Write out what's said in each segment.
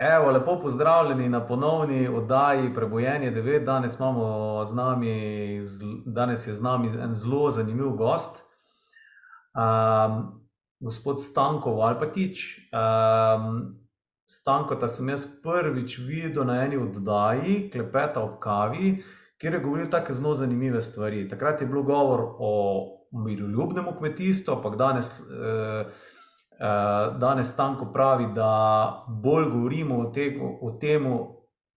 Evo, lepo pozdravljeni na ponovni oddaji Prebojenje 9. Danes, z nami, danes je z nami en zelo zanimiv gost, um, gospod Stanko Valpatič. Um, Stanko, ta sem jaz prvič videl na eni oddaji, klepeta ob kavi, kjer je govoril tako zelo zanimive stvari. Takrat je bilo govor o miroljubnem kmetijstvu, ampak danes. Uh, danes Stanko pravi, da bolj govorimo o, tegu, o temu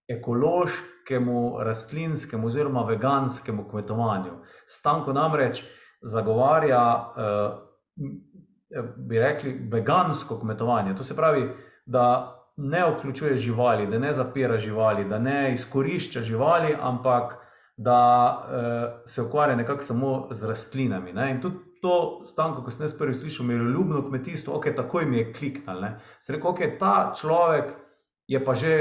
ekološkemu, rastlinskemu oziroma veganskemu kmetovanju. Stanko namreč zagovarja, eh, bi rekli, vegansko kmetovanje. To se pravi, da ne vključuje živali, da ne zapira živali, da ne izkorišča živali, ampak da eh, se ukvarja nekako samo z rastlinami. Ne? In tudi to stanko, ko sem jaz prvič slišal, miroljubno kmetijstvo, ok, takoj mi je kliknil. Se reko, ok, ta človek je pa že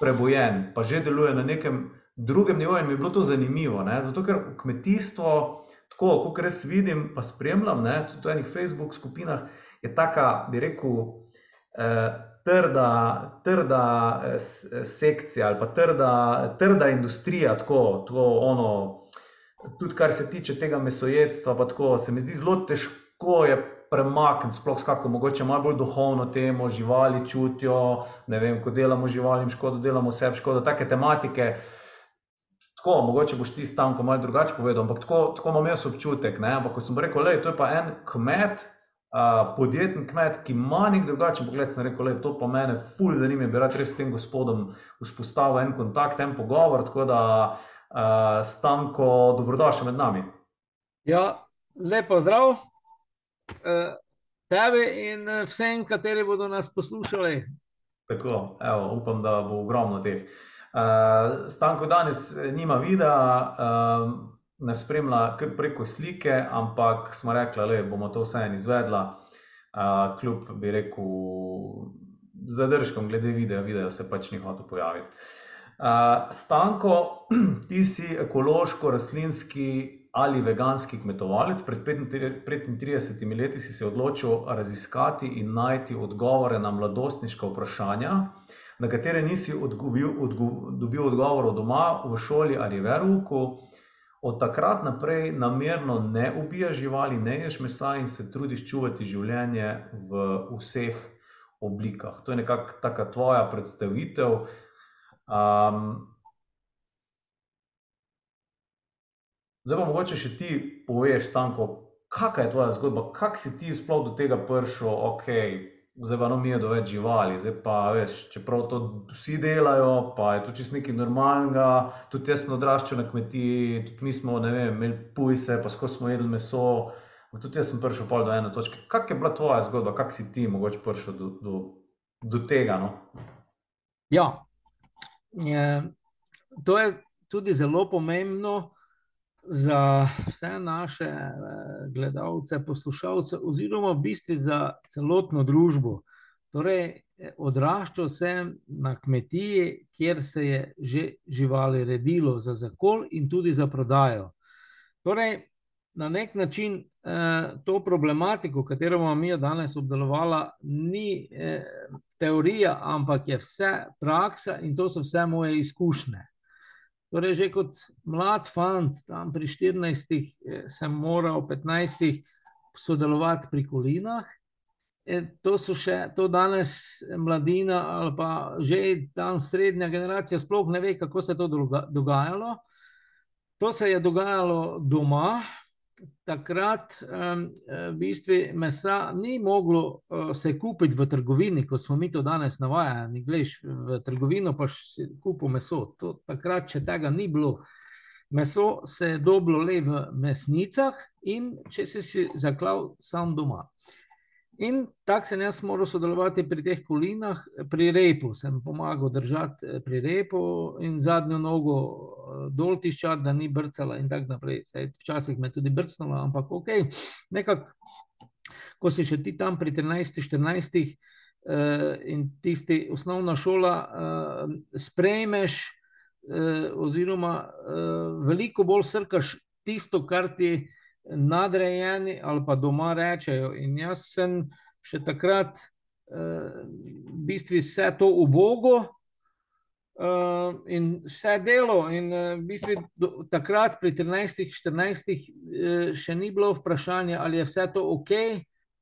prebojen, pa že deluje na nekem drugem nivoju in mi je bilo to zanimivo. Ne? Zato, ker kmetijstvo, tako kot res vidim, pa spremljam, ne? tudi v enih Facebook skupinah, je taka, bi rekel, eh, trda, trda eh, sekcija ali pa trda, trda industrija, tako, tako ono tudi kar se tiče tega mesojedstva, pa tako se mi zdi zelo težko je premakniti, sploh kako mogoče malo bolj duhovno temo, živali čutijo, ne vem, ko delamo živalim škodo, delamo sebi škodo, take tematike. Tako, mogoče boš ti stanko malo drugače povedal, ampak tako, tako imam jaz občutek. Ne? Ampak ko sem rekel, je to pa en kmet, uh, podjetni kmet, ki ima nek drugačen pogled, sem rekel, da je to pa mene fulj zanimivo, bi rad res s tem gospodom vzpostavil en kontakt, en pogovor. Tako da uh, Uh, Stanko, dobrodošli med nami. Ja, lepo zdrav uh, tebi in vsem, kateri bodo nas poslušali. Tako, evo, upam, da bo ogromno teh. Uh, Stanko danes nima videa, uh, ne spremlja kar preko slike, ampak smo rekli, da bomo to vseeno izvedla, uh, kljub bi rekel zadržkom glede videa, video se pač ni hotel pojaviti. Stanko, ti si ekološko, rastlinski ali veganski kmetovalec. Pred 35 leti si se odločil raziskati in najti odgovore na mladostniška vprašanja, na katere nisi odgovil, odgo, dobil odgovorov doma, v šoli ali veruku. Od takrat naprej namerno ne ubijaš živali, ne ješ mesa in se trudiš čuvati življenje v vseh oblikah. To je nekako taka tvoja predstavitev. Um, zdaj pa mogoče še ti poveš, Stanko, kakšna je tvoja zgodba, kako si ti sploh do tega prišel, ok, zdaj pa no mi je do več živali, zdaj pa veš, čeprav to vsi delajo, pa je to čist nekaj normalnega, tudi jaz sem odraščal na kmetiji, tudi mi smo, vem, imeli pujse, pa skozi smo jedli meso, tudi jaz sem prišel pol do ene točke. Kak je bila tvoja zgodba, kak si ti mogoče prišel do, do, do tega, no? Ja, To je tudi zelo pomembno za vse naše eh, gledalce, poslušalce, oziroma v bistvu za celotno družbo. Torej, odraščal sem na kmetiji, kjer se je že živali redilo za zakol in tudi za prodajo. Torej, na nek način eh, to problematiko, katero bomo mi danes obdelovali, ni eh, teorija, ampak je vse praksa in to so vse moje izkušnje. Torej, že kot mlad fant, tam pri 14, eh, sem moral 15 sodelovati pri kolinah. E, to so še, to danes mladina ali pa že tam srednja generacija sploh ne ve, kako se je to dogajalo. To se je dogajalo doma, takrat um, v bistvu mesa ni moglo uh, se kupiti v trgovini, kot smo mi to danes navajeni. Glej, v trgovino pa si kupil meso. To, takrat, če tega ni bilo, meso se je dobilo le v mesnicah in če si si zaklal sam doma. In tako sem jaz moral sodelovati pri teh kolinah, pri repu. Sem pomagal držati eh, pri repu in zadnjo nogo eh, dol tiščati, da ni brcala in tako naprej. Sej, včasih me tudi brcnala, ampak ok. Nekako, ko si še ti tam pri 13-14 eh, in tisti osnovna šola eh, sprejmeš, eh, oziroma eh, veliko bolj srkaš tisto, kar ti nadrejeni ali pa doma rečejo. In jaz sem še takrat, eh, bistvu vse to ubogo uh, in vse delo. In uh, v bistvu do, takrat, pri 13, 14, uh, še ni bilo vprašanja, ali je vse to ok.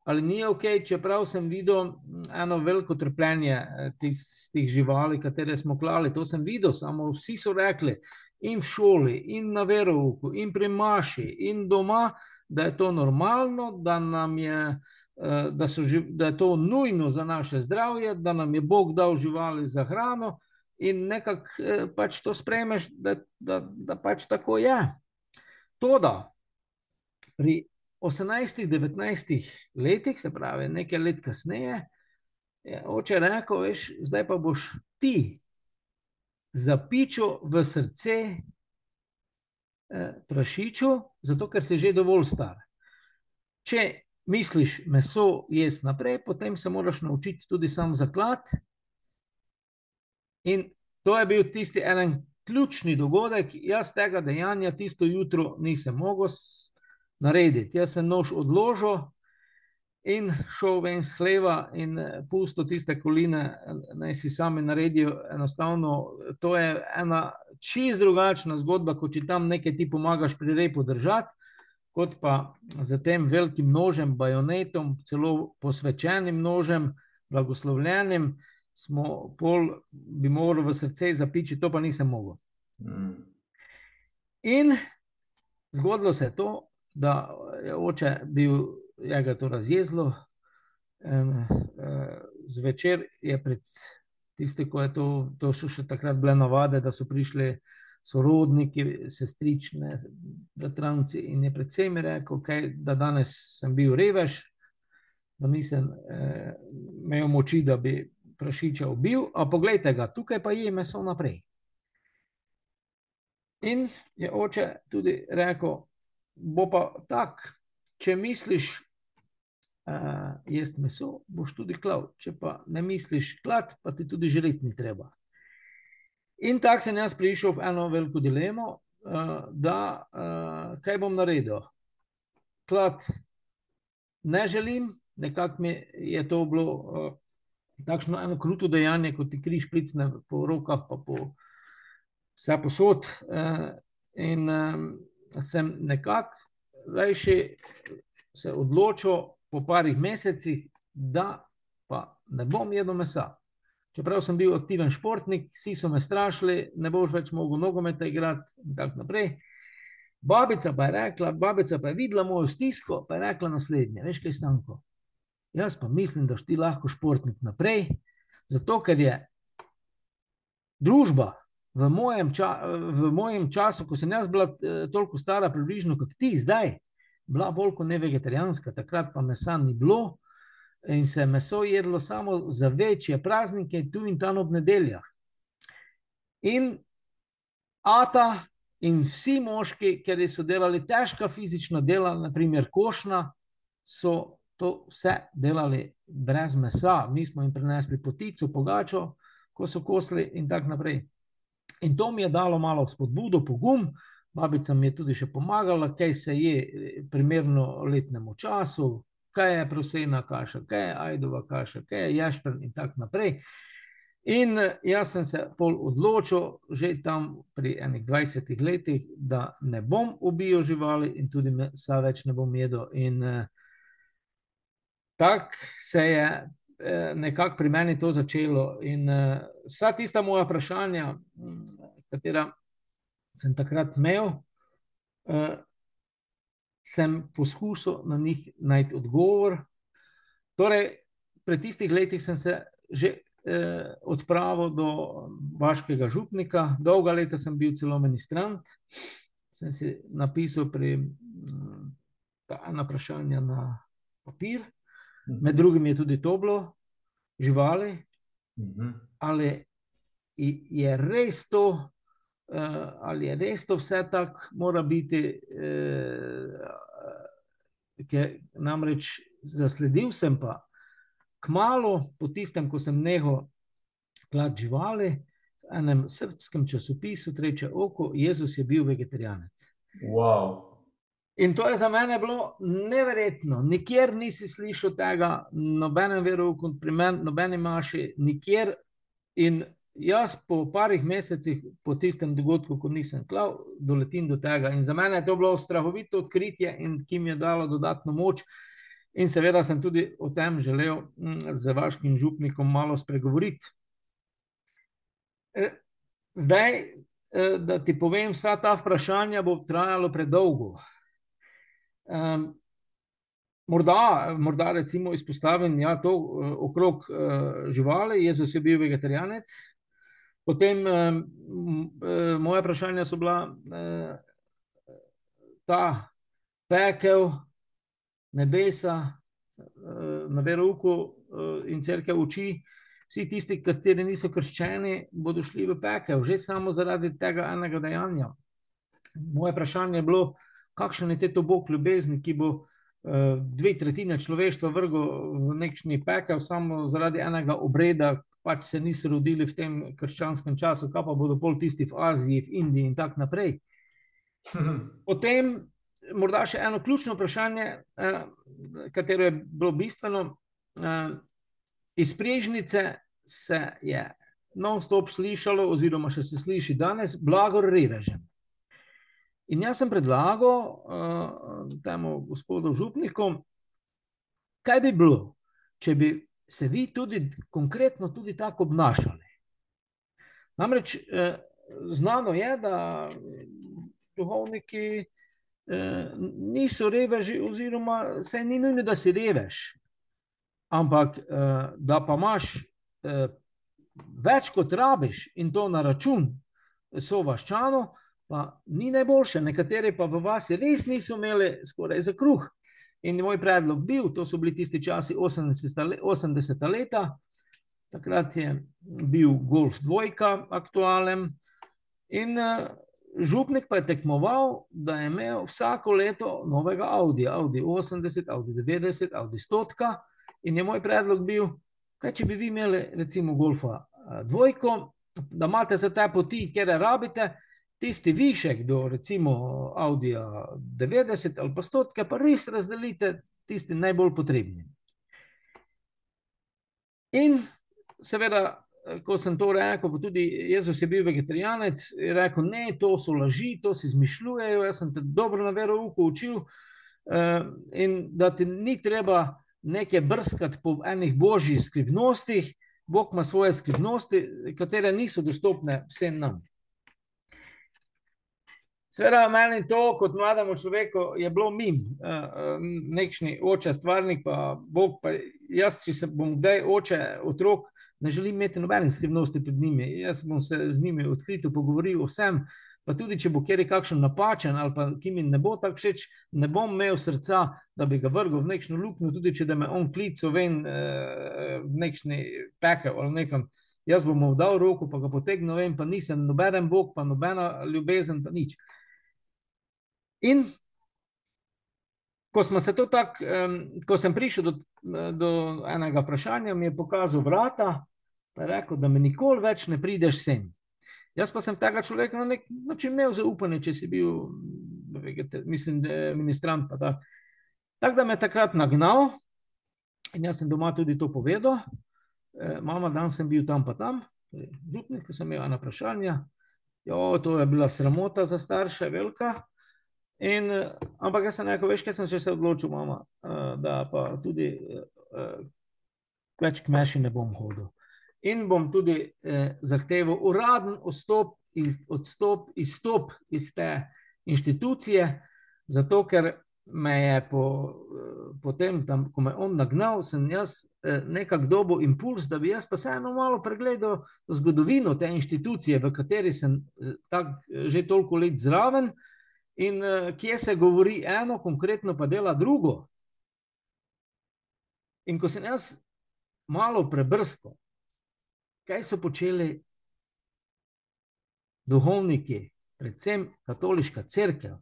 Ali ni ok, čeprav sem videl eno veliko trpljenje tistih živali, katere smo klali. To sem videl, samo vsi so rekli, in v šoli, in na verovku, in pri Maši, in doma, da je to normalno, da nam je Eh, da, so, da je to nujno za naše zdravje, da nam je Bog dal živali za hrano, in nekako eh, pač to sprejmeš, da, da, da pač tako je. To, da pri 18-19 letih, se pravi, nekaj let kasneje, je oče rekel: veš, zdaj pa boš ti zapičil v srce eh, prašiču, zato ker si že dovolj star. Če misliš meso jesti naprej, potem se moraš naučiti tudi sam zaklad. In to je bil tisti en ključni dogodek. Jaz tega dejanja tisto jutro nisem mogel narediti. Jaz sem nož odložil in šel ven iz hleva in eh, pustil tiste koline, naj si sami naredijo. Enostavno, to je ena čist drugačna zgodba, kot če tam nekaj ti pomagaš pri repu držati kot pa za tem velikim nožem, bajonetom, celo posvečenim nožem, blagoslovljenim, smo pol bi morali v srce zapiči, to pa nisem mogel. Mm. In zgodilo se je to, da je oče bil, je ga to razjezlo. In, uh, zvečer je pred tistim, ko je to, to so še takrat bile navade, da so prišli sorodniki, sestrične, bratranci. In je predvsem rekel, okay, da danes sem bil revež, da nisem eh, imel moči, da bi prašiča ubil, a pogledajte ga, tukaj pa je meso naprej. In je oče tudi rekel, bo pa tak, če misliš. Uh, jesti meso, boš tudi klav. Če pa ne misliš klad, pa ti tudi želiti ni treba. In tako sem jaz prišel v eno veliko dilemo, uh, da uh, kaj bom naredil. Klad ne želim, nekako mi je to bilo uh, takšno eno kruto dejanje, kot ti križ plicne po rokah, pa po vse posod. Uh, in um, sem nekako rajši se odločil po parih mesecih, da pa ne bom jedel mesa. Čeprav sem bil aktiven športnik, vsi so me strašili, ne boš več mogel nogometa igrati in tako naprej. Babica pa je rekla, babica pa je videla mojo stisko, pa je rekla naslednje: Veš, kaj stanko? Jaz pa mislim, da ti lahko športnik naprej, zato ker je družba v mojem, ča, v mojem času, ko sem jaz bila eh, toliko stara, približno kot ti zdaj, bila bolj kot ne vegetarijanska, takrat pa mesa ni bilo in se meso jedlo samo za večje praznike, tu in tam ob nedeljah. In Ata in vsi moški, ki so delali težka fizična dela, naprimer košna, so to vse delali brez mesa. Mi smo jim prinesli potico, pogačo, ko so kosli in tako naprej. In to mi je dalo malo spodbudo, pogum. Babica mi je tudi še pomagala, kaj se je primerno letnemu času, kaj je prosejna kaša, kaj je ajdova kaša, kaj je jašpr in tako naprej. In jaz sem se pol odločil, že tam pri enih 20 letih, da ne bom ubil živali in tudi mesa več ne bom jedel. In eh, tako se je eh, nekako pri meni to začelo. In eh, vsa tista moja vprašanja, katera sem takrat imel, sem poskusil na njih najti odgovor. Torej, pred tistih letih sem se že eh, odpravil do vaškega župnika, dolga leta sem bil celo ministrant, sem si napisal pri mm, ena vprašanja na papir, med drugim je tudi to bilo, živali, mhm. ali je res to, uh, ali je res to vse tako, mora biti. Uh, namreč zasledil sem pa kmalo po tistem, ko sem nehal klad živali, v enem srpskem časopisu, treče oko, Jezus je bil vegetarijanec. Wow. In to je za mene bilo neverjetno. Nikjer nisi slišal tega, nobenem veru, kot pri meni, nobeni maši, nikjer. In jaz po parih mesecih, po tistem dogodku, ko nisem klav, doletim do tega. In za mene je to bilo strahovito odkritje, ki mi je dalo dodatno moč. In seveda sem tudi o tem želel mm, z vaškim župnikom malo spregovoriti. E, zdaj, e, da ti povem, vsa ta vprašanja bo trajalo predolgo. Um, morda, morda recimo izpostavim ja, to uh, okrog uh, živali. Jezus je bil vegetarijanec. Potem uh, moje vprašanja so bila uh, ta pekel, nebesa, uh, na verovku uh, in crkve oči. Vsi tisti, kateri niso krščeni, bodo šli v pekel, že samo zaradi tega enega dejanja. Moje vprašanje je bilo, kakšen je to Bog ljubezni, ki bo uh, dve tretjine človeštva vrgel v nekšni pekel, samo zaradi enega obreda, pač se niso rodili v tem krščanskem času, kaj pa bodo pol tisti v Aziji, v Indiji in tako naprej. Potem, morda še eno ključno vprašanje, uh, katero je bilo bistveno. Uh, iz Prežnice se je non-stop slišalo, oziroma še se sliši danes, blagor revežem. In jaz sem predlagal uh, temu gospodu Župniku, kaj bi bilo, če bi se vi tudi konkretno tudi tako obnašali. Namreč eh, znano je, da duhovniki eh, niso reveži, oziroma se ni nujno, da si revež, ampak eh, da pa imaš eh, več kot rabiš in to na račun sovaščanov, pa ni najboljše, nekateri pa v vas res niso imeli skoraj za kruh. In moj predlog bil, to so bili tisti časi 80. 80 leta, takrat je bil Golf 2 aktualen. In uh, župnik pa je tekmoval, da je imel vsako leto novega Audi, Audi 80, Audi 90, Audi 100. In je moj predlog bil, kaj če bi vi imeli recimo Golfa 2, uh, da imate za te poti, kjer rabite tisti višek do recimo Audi 90 ali pa 100, pa res razdelite tisti najbolj potrebni. In seveda, ko sem to rekel, pa tudi Jezus je bil vegetarijanec, je rekel, ne, to so laži, to si izmišljujejo, jaz sem te dobro na vero uko učil uh, in da ti ni treba nekaj brskati po enih božjih skrivnostih, Bog ima svoje skrivnosti, katere niso dostopne vsem nam. Sveda, meni to, kot mlademu človeku, je bilo mim, uh, uh, nekšni oče, stvarnik, pa Bog. Pa jaz, če se bom kdaj oče, otrok, ne želim imeti nobene skrivnosti pred njimi. Jaz bom se z njimi odkrito pogovoril o vsem. Pa tudi, če bo kjer kakšen napačen ali pa ki mi ne bo tako všeč, ne bom imel srca, da bi ga vrgel v nekšno luknjo, tudi če me on klical ven uh, v nekšni pekel ali nekam. Jaz bom mu dal roko, pa ga potegnil ven, pa nisem noben Bog, pa nobena ljubezen, pa nič. In ko se to tako, um, ko sem prišel do, do enega vprašanja, mi je pokazal vrata in rekel, da me nikoli več ne prideš sem. Jaz pa sem tega človeka na nek način imel zaupanje, če si bil, mislim, ministrant. Tako tak, da me je takrat nagnal in jaz sem doma tudi to povedal. E, mama, dan sem bil tam, pa tam, župnik, ko sem imel ena vprašanja. Jo, to je bila sramota za starše, velika. In, ampak jaz sem rekel, veš, kaj sem se odločil, mama, da pa tudi več k meši ne bom hodil. In bom tudi eh, zahteval uraden odstop iz, odstop, izstop iz te inštitucije, zato ker me je po, po tem, tam, ko me on nagnal, sem jaz eh, nekako dobil impuls, da bi jaz pa vseeno malo pregledal zgodovino te inštitucije, v kateri sem tak, že toliko let zraven. In uh, kje se govori eno, konkretno pa dela drugo. In ko sem jaz malo prebrskal, kaj so počeli duhovniki, predvsem katoliška crkva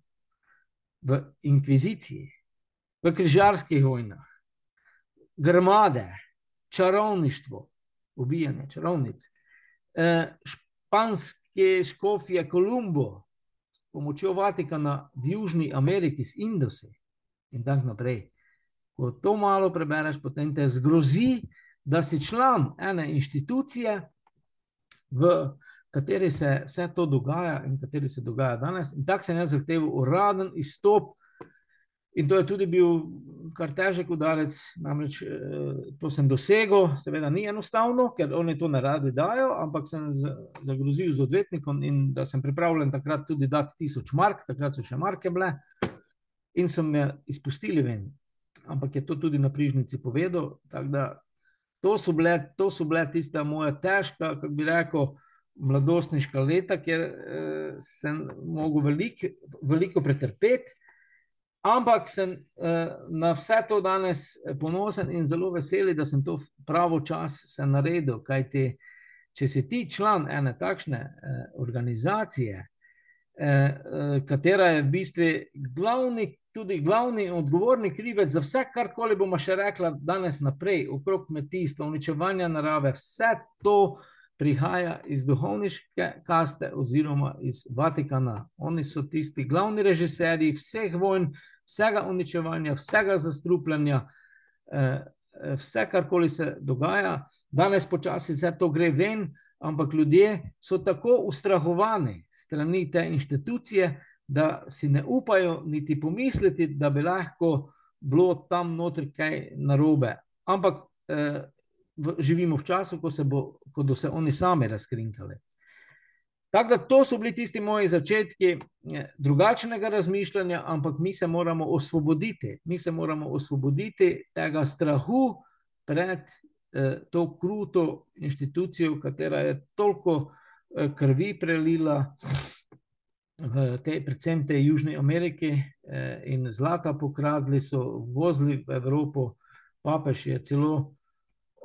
v inkviziciji, v križarskih vojnah, grmade, čarovništvo, ubijanje čarovnic, eh, španske škofije Kolumbo, pomočjo Vatikana v Južni Ameriki, s Indusi in tako naprej. Ko to malo prebereš, potem te zgrozi, da si član ene inštitucije, v kateri se vse to dogaja in kateri se dogaja danes. In tako se je zahteval uraden izstop. In to je tudi bil kar težek udarec, namreč eh, to sem dosegel, seveda ni enostavno, ker oni to ne radi dajo, ampak sem zagrozil z odvetnikom in da sem pripravljen takrat tudi dati tisoč mark, takrat so še marke bile in so me izpustili ven. Ampak je to tudi na prižnici povedal, tako da to so bile, to so bile tista moja težka, kako bi rekel, mladostniška leta, kjer eh, sem mogel veliko, veliko pretrpeti, ampak sem eh, na vse to danes ponosen in zelo vesel, da sem to pravo čas se naredil. Kajti, če si ti član ene takšne eh, organizacije, eh, eh, katera je v bistvu glavni. Tudi glavni odgovorni krivec za vse, kar koli bomo še rekli danes naprej, okrog kmetijstva, uničevanja narave, vse to prihaja iz duhovniške kaste oziroma iz Vatikana. Oni so tisti glavni režiserji vseh vojn, vsega uničevanja, vsega zastrupljanja, eh, vse, kar koli se dogaja. Danes počasi vse to gre ven, ampak ljudje so tako ustrahovani strani te inštitucije, da si ne upajo niti pomisliti, da bi lahko bilo tam notri kaj narobe. Ampak eh, živimo v času, ko se bo, ko se oni sami razkrinkali. Tako da to so bili tisti moji začetki eh, drugačnega razmišljanja, ampak mi se moramo osvoboditi, mi se moramo osvoboditi tega strahu pred eh, to kruto inštitucijo, katera je toliko eh, krvi prelila v tej, predvsem tej Južni Ameriki eh, in zlata pokradli, so vozili v Evropo, papež je celo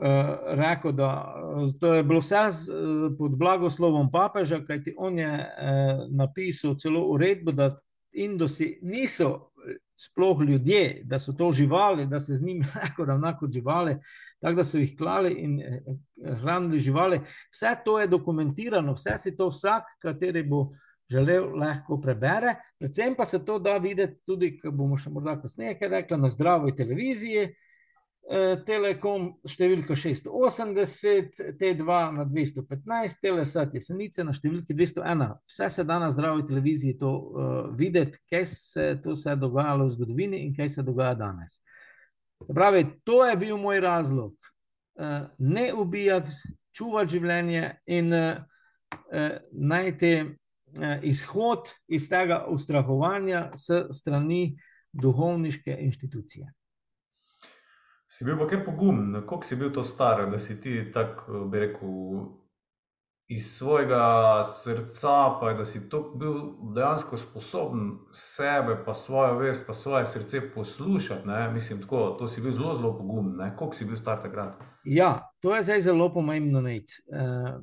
uh, rekel, da eh, to je bilo vse z, uh, pod blagoslovom papeža, kajti on je uh, napisal celo uredbo, da Indosi niso sploh ljudje, da so to živali, da se z njimi lahko ravna kot živali, tako da so jih klali in hranili živali. Vse to je dokumentirano, vse si to vsak, kateri bo. Želel lahko prebere, predvsem pa se to da videti tudi, ko bomo še morda kasneje rekli, na zdravi televiziji, Eh, Telekom številka 680, T2 na 215, Telesat Jesenice na številki 201. Vse se da na zdravi televiziji to uh, videti, kaj se to se je dogajalo v zgodovini in kaj se dogaja danes. Se pravi, to je bil moj razlog. Uh, ne ubijati, čuvati življenje in uh, uh, najti uh, izhod iz tega ustrahovanja s strani duhovniške inštitucije. Si bil pa kar pogumen, kako si bil to star, da si ti tako, bi rekel, iz svojega srca, pa da si to bil dejansko sposoben sebe, pa svojo vest, pa svoje srce poslušati. Ne? Mislim, tako, to si bil zelo, zelo pogumen. Kako si bil star takrat? Ja, to je zdaj zelo pomembno. Uh,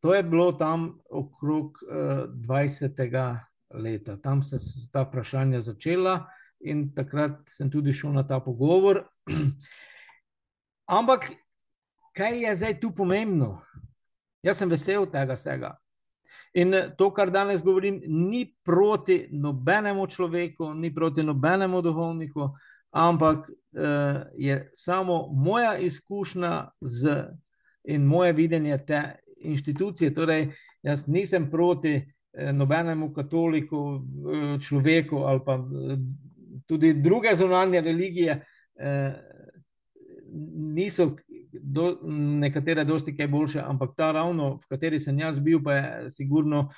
to je bilo tam okrog uh, 20. leta, tam se je ta vprašanja začela. In takrat sem tudi šel na ta pogovor. Ampak, kaj je zdaj tu pomembno? Jaz sem vesel tega vsega. In to, kar danes govorim, ni proti nobenemu človeku, ni proti nobenemu duhovniku, ampak uh, je samo moja izkušnja z, in moje videnje te inštitucije. Torej, jaz nisem proti uh, nobenemu katoliku, uh, človeku ali pa uh, tudi druge zunanje religije. Niso do, nekatere dosti kaj boljše, ampak ta ravno, v kateri sem jaz bil, pa je sigurno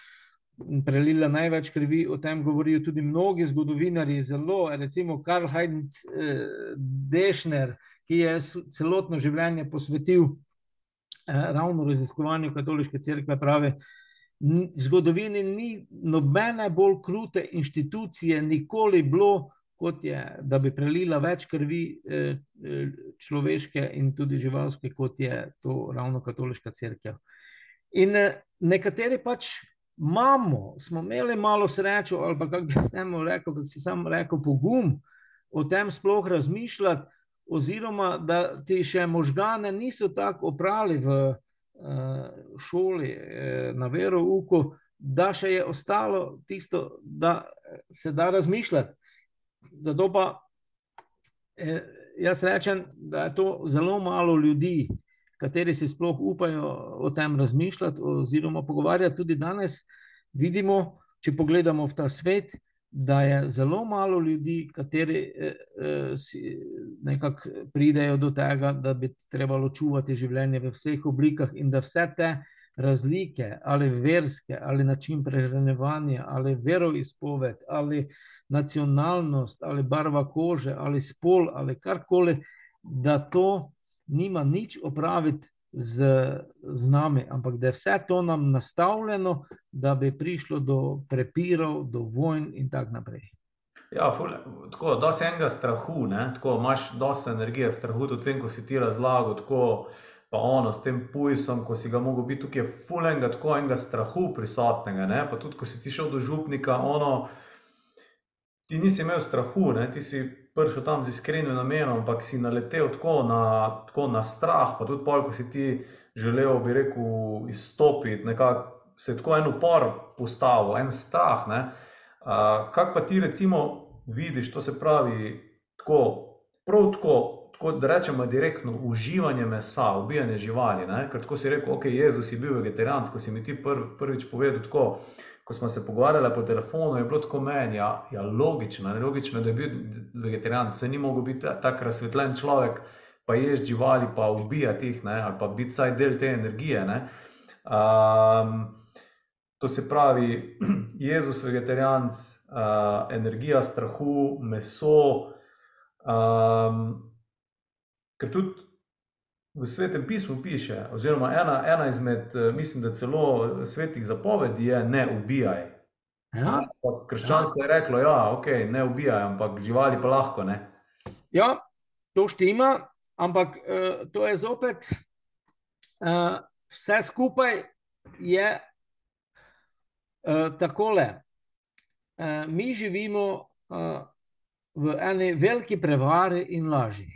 prelila največ krvi. O tem govorijo tudi mnogi zgodovinari, zelo, recimo Karl Heinz eh, Dešner, ki je celotno življenje posvetil eh, ravno raziskovanju katoliške cerkve, pravi. V zgodovini ni nobene bolj krute inštitucije, nikoli bilo, kot je, da bi prelila več krvi eh, eh, človeške in tudi živalske, kot je to ravno katoliška crkva. In eh, nekateri pač imamo, smo imeli malo srečo, ali pa kako bi s tem rekel, kako si sam rekel, pogum o tem sploh razmišljati, oziroma da ti še možgane niso tako oprali v šoli na verouku, da še je ostalo tisto, da se da razmišljati. Zato pa eh, jaz rečem, da je to zelo malo ljudi, kateri si sploh upajo o tem razmišljati, oziroma pogovarjati tudi danes. Vidimo, če pogledamo v ta svet, da je zelo malo ljudi, kateri eh, eh, nekako pridejo do tega, da bi trebalo čuvati življenje v vseh oblikah in da vse te razlike, ali verske, ali način prehranevanja, ali veroizpoved, ali nacionalnost, ali barva kože, ali spol, ali karkoli, da to nima nič opraviti z, z nami, ampak da je vse to nam nastavljeno, da bi prišlo do prepirov, do vojn in tako naprej. Ja, ful, tako da se enega strahu, ne? tako imaš dosta energije, strahu tudi ko si ti razlagal, tako pa ono s tem pujsom, ko si ga mogel biti tukaj, ful enega, tako enega strahu prisotnega, ne? pa tudi, ko si ti šel do župnika, ono, ti nisi imel strahu, ne? ti si prišel tam z iskrenim namenom, ampak si naletel tako na, tako na strah. Pa tudi, pol, ko si ti želel, bi rekel, izstopiti, nekako se je tako en upor postavil, en strah. Uh, kaj pa ti, recimo, vidiš, to se pravi, tako, prav tako, tako da rečemo, direktno uživanje mesa, ubijanje živali. Ne? Ker tako si rekel, ok, Jezus je bil vegetarijan, ko si mi ti prv, prvič povedal tako ko smo se pogovarjali po telefonu, je bilo tako meni, ja, ja logično, ne, logično, da je bil vegetarijan, se ni mogel biti tako razsvetljen človek, pa ješ živali, pa ubijati jih, ne, ali pa biti vsaj del te energije. Um, to se pravi, Jezus, vegetarijanc, uh, energija strahu, meso. Um, ker tudi v svetem pismu piše, oziroma ena, ena izmed, eh, mislim, da celo svetih zapovedi je: ne ubijaj. Ja. Krščanstvo je reklo, da ja, okay, ne ubijaj, ampak živali pa lahko. Ne? Ja, to štima, ampak uh, to je zopet uh, vse skupaj je uh, takole. Uh, mi živimo uh, v eni veliki prevari in laži.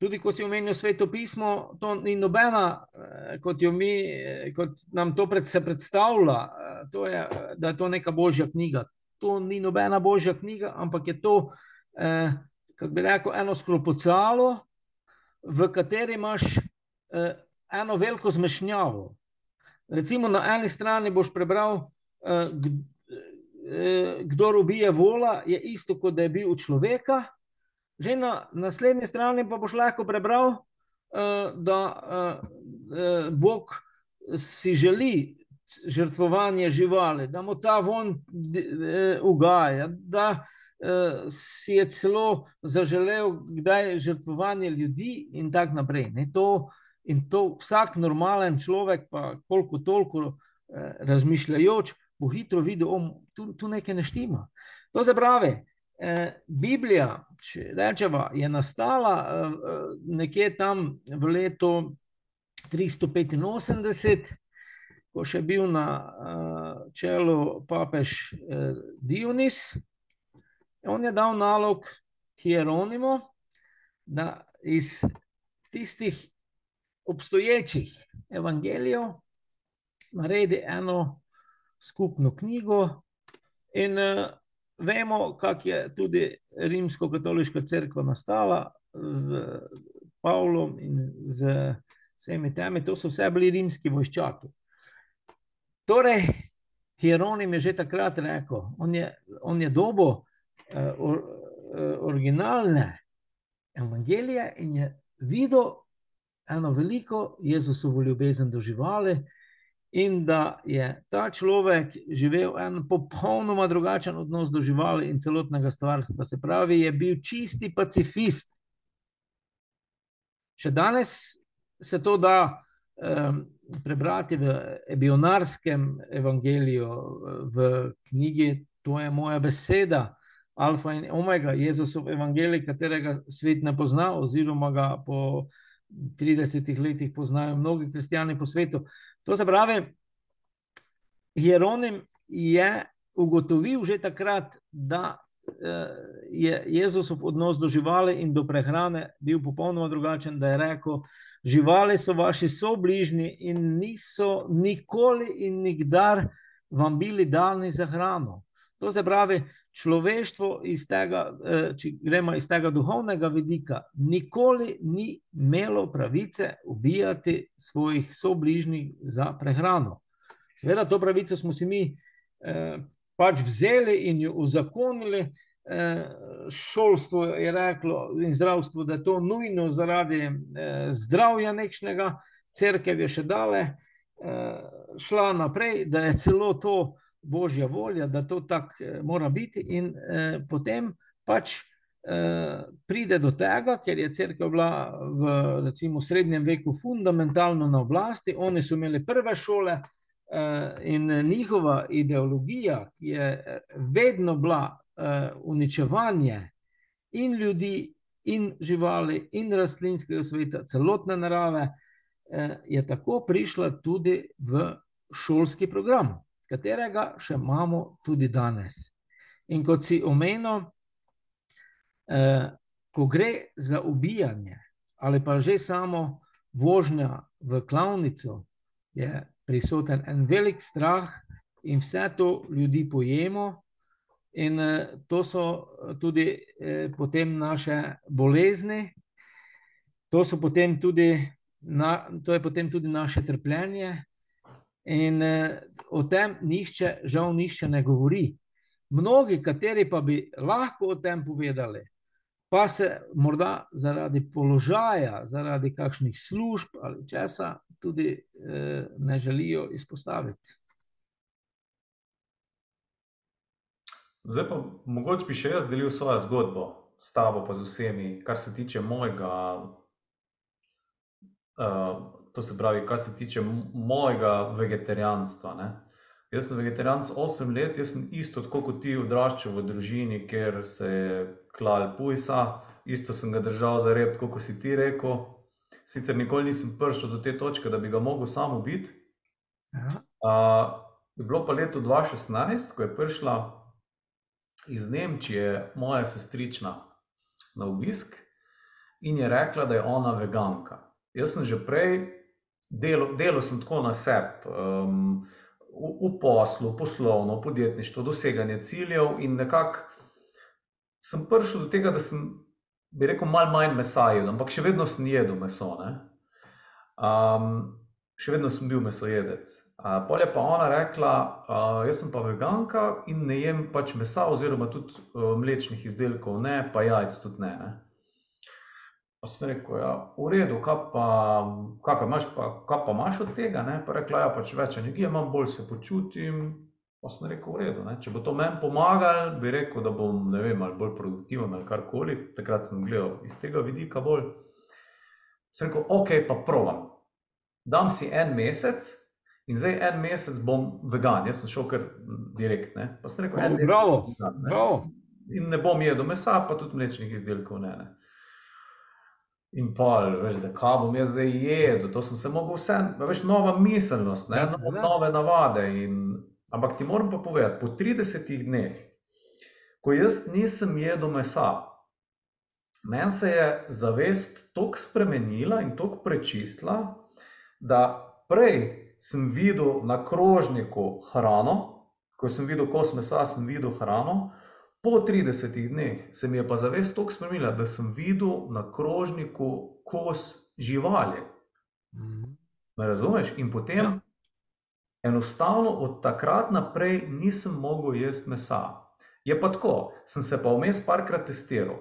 Tudi, ko si omenil sveto pismo, to ni nobena, eh, kot, mi, eh, kot nam to pred, se predstavlja, eh, to je, da je to neka božja knjiga. To ni nobena božja knjiga, ampak je to, eh, kako bi rekel, eno skropocalo, v kateri imaš eh, eno veliko zmešnjavo. Recimo, na eni strani boš prebral, eh, kdo ubije vola, je isto, kot da je bil človeka. Že na naslednji strani pa boš lahko prebral, uh, da uh, Bog si želi žrtvovanje živali, da mu ta von ugaja, da si je celo zaželel, kdaj je žrtvovanje ljudi in tako naprej. To, in to vsak normalen človek, pa koliko toliko razmišljajoč, bo hitro videl, da tu, tu nekaj ne štima. To se pravi, Eh, Biblija, če rečemo, je nastala eh, nekje tam v letu 385, ko še bil na eh, čelu papež Dionis. On je dal nalog Hieronimu, da iz tistih obstoječih evangelijev naredi eno skupno knjigo in Vemo, kako je tudi rimsko-katoliška crkva nastala z Pavlom in z vsemi temi. To so vse bili rimski vojščaki. Torej, Hieronim je že takrat rekel, on je, on je dobo uh, or, uh, originalne evangelije in je videl eno veliko Jezusovo ljubezen do živali in da je ta človek živel en popolnoma drugačen odnos do živali in celotnega stvarstva. Se pravi, je bil čisti pacifist. Še danes se to da um, prebrati v ebionarskem evangeliju, v knjigi To je moja beseda. Alfa in omega, Jezusov evangelij, katerega svet ne pozna, oziroma ga po 30 letih poznajo mnogi kristijani po svetu. To se pravi, Hieronim je ugotovil že takrat, da eh, je Jezusov odnos do živali in do prehrane bil popolnoma drugačen, da je rekel, živali so vaši sobližni in niso nikoli in nikdar vam bili dani za hrano. To se pravi, človeštvo, iz tega, eh, če gremo iz tega duhovnega vidika, nikoli ni imelo pravice ubijati svojih sobližnjih za prehrano. Seveda, to pravico smo si mi eh, pač vzeli in jo uzakonili. Eh, šolstvo je reklo in zdravstvo, da je to nujno zaradi zdravja nekšnega, crkve je še dale šla naprej, da je celo to božja volja, da to tako eh, mora biti, in eh, potem pač eh, pride do tega, ker je crkva bila v recimo, srednjem veku fundamentalno na oblasti, oni so imeli prve šole eh, in njihova ideologija, je eh, vedno bila eh, uničevanje in ljudi. In živali, in rastlinskega sveta, celotne narave, eh, je tako prišla tudi v šolski program katerega še imamo tudi danes. In kot si omenil, eh, ko gre za ubijanje ali pa že samo vožnja v klavnico, je prisoten en velik strah, in vse to ljudi pojemo. In eh, to so tudi eh, potem naše bolezni, to, potem tudi na, to je potem tudi naše trpljenje, In uh, o tem nišče, žal, nišče ne govori. Mnogi, kateri pa bi lahko o tem povedali, pa se morda zaradi položaja, zaradi kakšnih služb ali česa, tudi uh, ne želijo izpostaviti. Zdaj pa mogoče bi še jaz delil svojo zgodbo s tabo, pa z vsemi, kar se tiče mojega. Uh, to se pravi, kar se tiče mojega vegetarijanstva. Ne? Jaz sem vegetarijanc 8 let, jaz sem isto kot ti odraščal v družini, kjer se je klal pujsa, isto sem ga držal za rep, kot si ti rekel. Sicer nikoli nisem prišel do te točke, da bi ga mogel samo biti. Uh, bilo pa leto 2016, ko je prišla iz Nemčije moja sestrična na obisk in je rekla, da je ona veganka. Jaz sem že prej delo, delo sem tako na sebi, um, v, v poslu, poslovno, podjetništvo, doseganje ciljev, in nekako sem prišel do tega, da sem, bi rekel, malo manj mesa jedel, ampak še vedno sem jedel meso. Um, še vedno sem bil mesojedec. Uh, Polje pa ona rekla, uh, jaz sem pa veganka in ne jem pač mesa, oziroma tudi uh, mlečnih izdelkov, ne pa jajc tudi ne. ne. Sem rekel, ja, v redu, kaj pa, kaj pa, imaš, pa, kaj pa imaš od tega? Ne? Pa rekla, ja, pač več energije imam, bolj se počutim. Pa sem rekel, v redu, ne? če bo to meni pomagalo, bi rekel, da bom ne vem, ali bolj produktiven ali karkoli. Takrat sem gledal iz tega vidika bolj. Sem rekel, ok, pa provam. Dam si en mesec in zdaj en mesec bom vegan. Jaz sem šel kar direkt. Ne? Pa sem rekel, en mesec. Bravo, vegan, ne? bravo. In ne bom jedel mesa, pa tudi mlečnih izdelkov. Ne, ne. In pol, veš, da kaj bom jaz zdaj jedel, to sem se mogel vse, veš, nova miselnost, ne, ja, nove, nove navade. In, ampak ti moram pa povedati, po 30 dneh, ko jaz nisem jedel mesa, meni se je zavest tako spremenila in tako prečistila, da prej sem videl na krožniku hrano, ko sem videl kos mesa, sem videl hrano. Po 30 dneh se mi je pa zavest tako spremenila, da sem videl na krožniku kos živali. Mhm. Me razumeš? In potem ja. enostavno od takrat naprej nisem mogel jesti mesa. Je pa tako, sem se pa vmes parkrat testiral.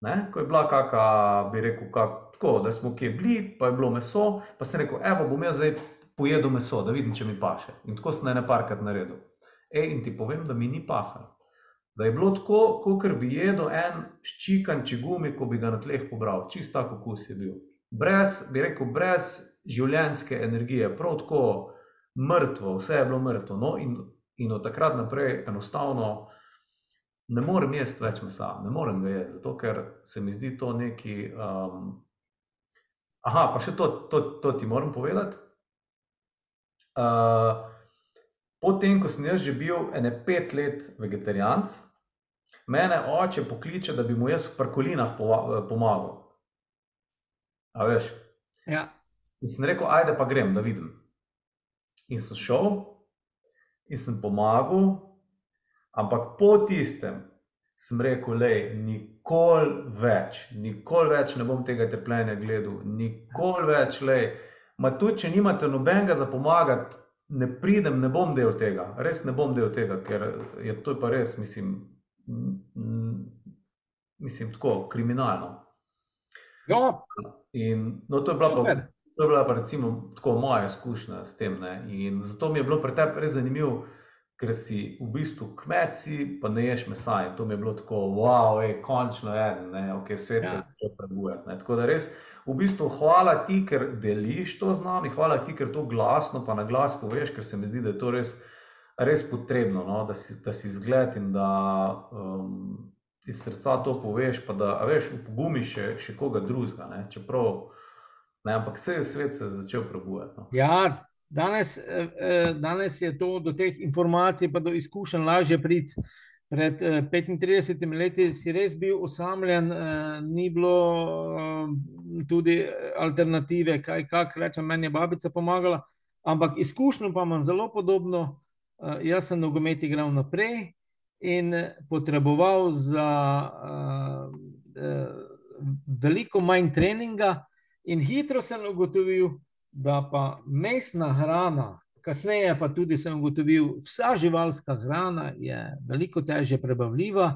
Ne? Ko je bila kakšna, bi rekel, kak, tako, da smo kje bili, pa je bilo meso, pa sem rekel, evo, bom jaz zdaj pojedel meso, da vidim, če mi paše. In tako sem ne parkrat naredil. Ej, in ti povem, da mi ni pasalo da je bilo tako, kot bi jedel en ščikan čigumi, ko bi ga na tleh pobral. Čist tako okus je bil. Brez, bi rekel, brez življenjske energije, prav tako mrtvo, vse je bilo mrtvo. No, in, in od takrat naprej enostavno ne morem jesti več mesa, ne morem ga jesti, zato ker se mi zdi to neki. Um, aha, pa še to, to, to ti moram povedati. Uh, Potem, ko sem jaz že bil ene pet let vegetarijanc, mene oče pokliče, da bi mu jaz v parkolinah pomagal. A veš? Ja. In sem rekel, ajde pa grem, da vidim. In sem šel in sem pomagal, ampak po tistem sem rekel, le, nikoli več, nikoli več ne bom tega trpljenja gledal, nikoli več, le. Ma tudi, če nimate nobenega za pomagati, ne pridem, ne bom del tega, res ne bom del tega, ker je to pa res, mislim, mislim tako kriminalno. Ja. In, no, to je bila pa To je bila pa recimo tako moja izkušnja s tem. Ne? In zato mi je bilo pri tebi res zanimivo, ker si v bistvu kmet, si, pa ne ješ mesa. In to mi je bilo tako, wow, ej, končno je en, ok, svet ja. se začne prebujati. Tako da res, v bistvu, hvala ti, ker deliš to z nami, hvala ti, ker to glasno, pa na glas poveš, ker se mi zdi, da je to res, res potrebno, no? da, si, da si zgled in da um, iz srca to poveš, pa da veš, upogumiš še, še koga drugega. Čeprav. Ne, ampak vse je svet se začel prebujati. No. Ja, danes, eh, eh, danes je to do teh informacij, pa do izkušenj lažje priti. Pred 35 eh, leti si res bil osamljen, ni bilo tudi alternative, kaj kak, rečem, meni je babica pomagala. Ampak izkušnjo pa imam zelo podobno. Jaz sem nogomet igral naprej in potreboval za veliko manj treninga, In hitro sem ugotovil, da pa mesna hrana, kasneje pa tudi sem ugotovil, da vsa živalska hrana je veliko težje prebavljiva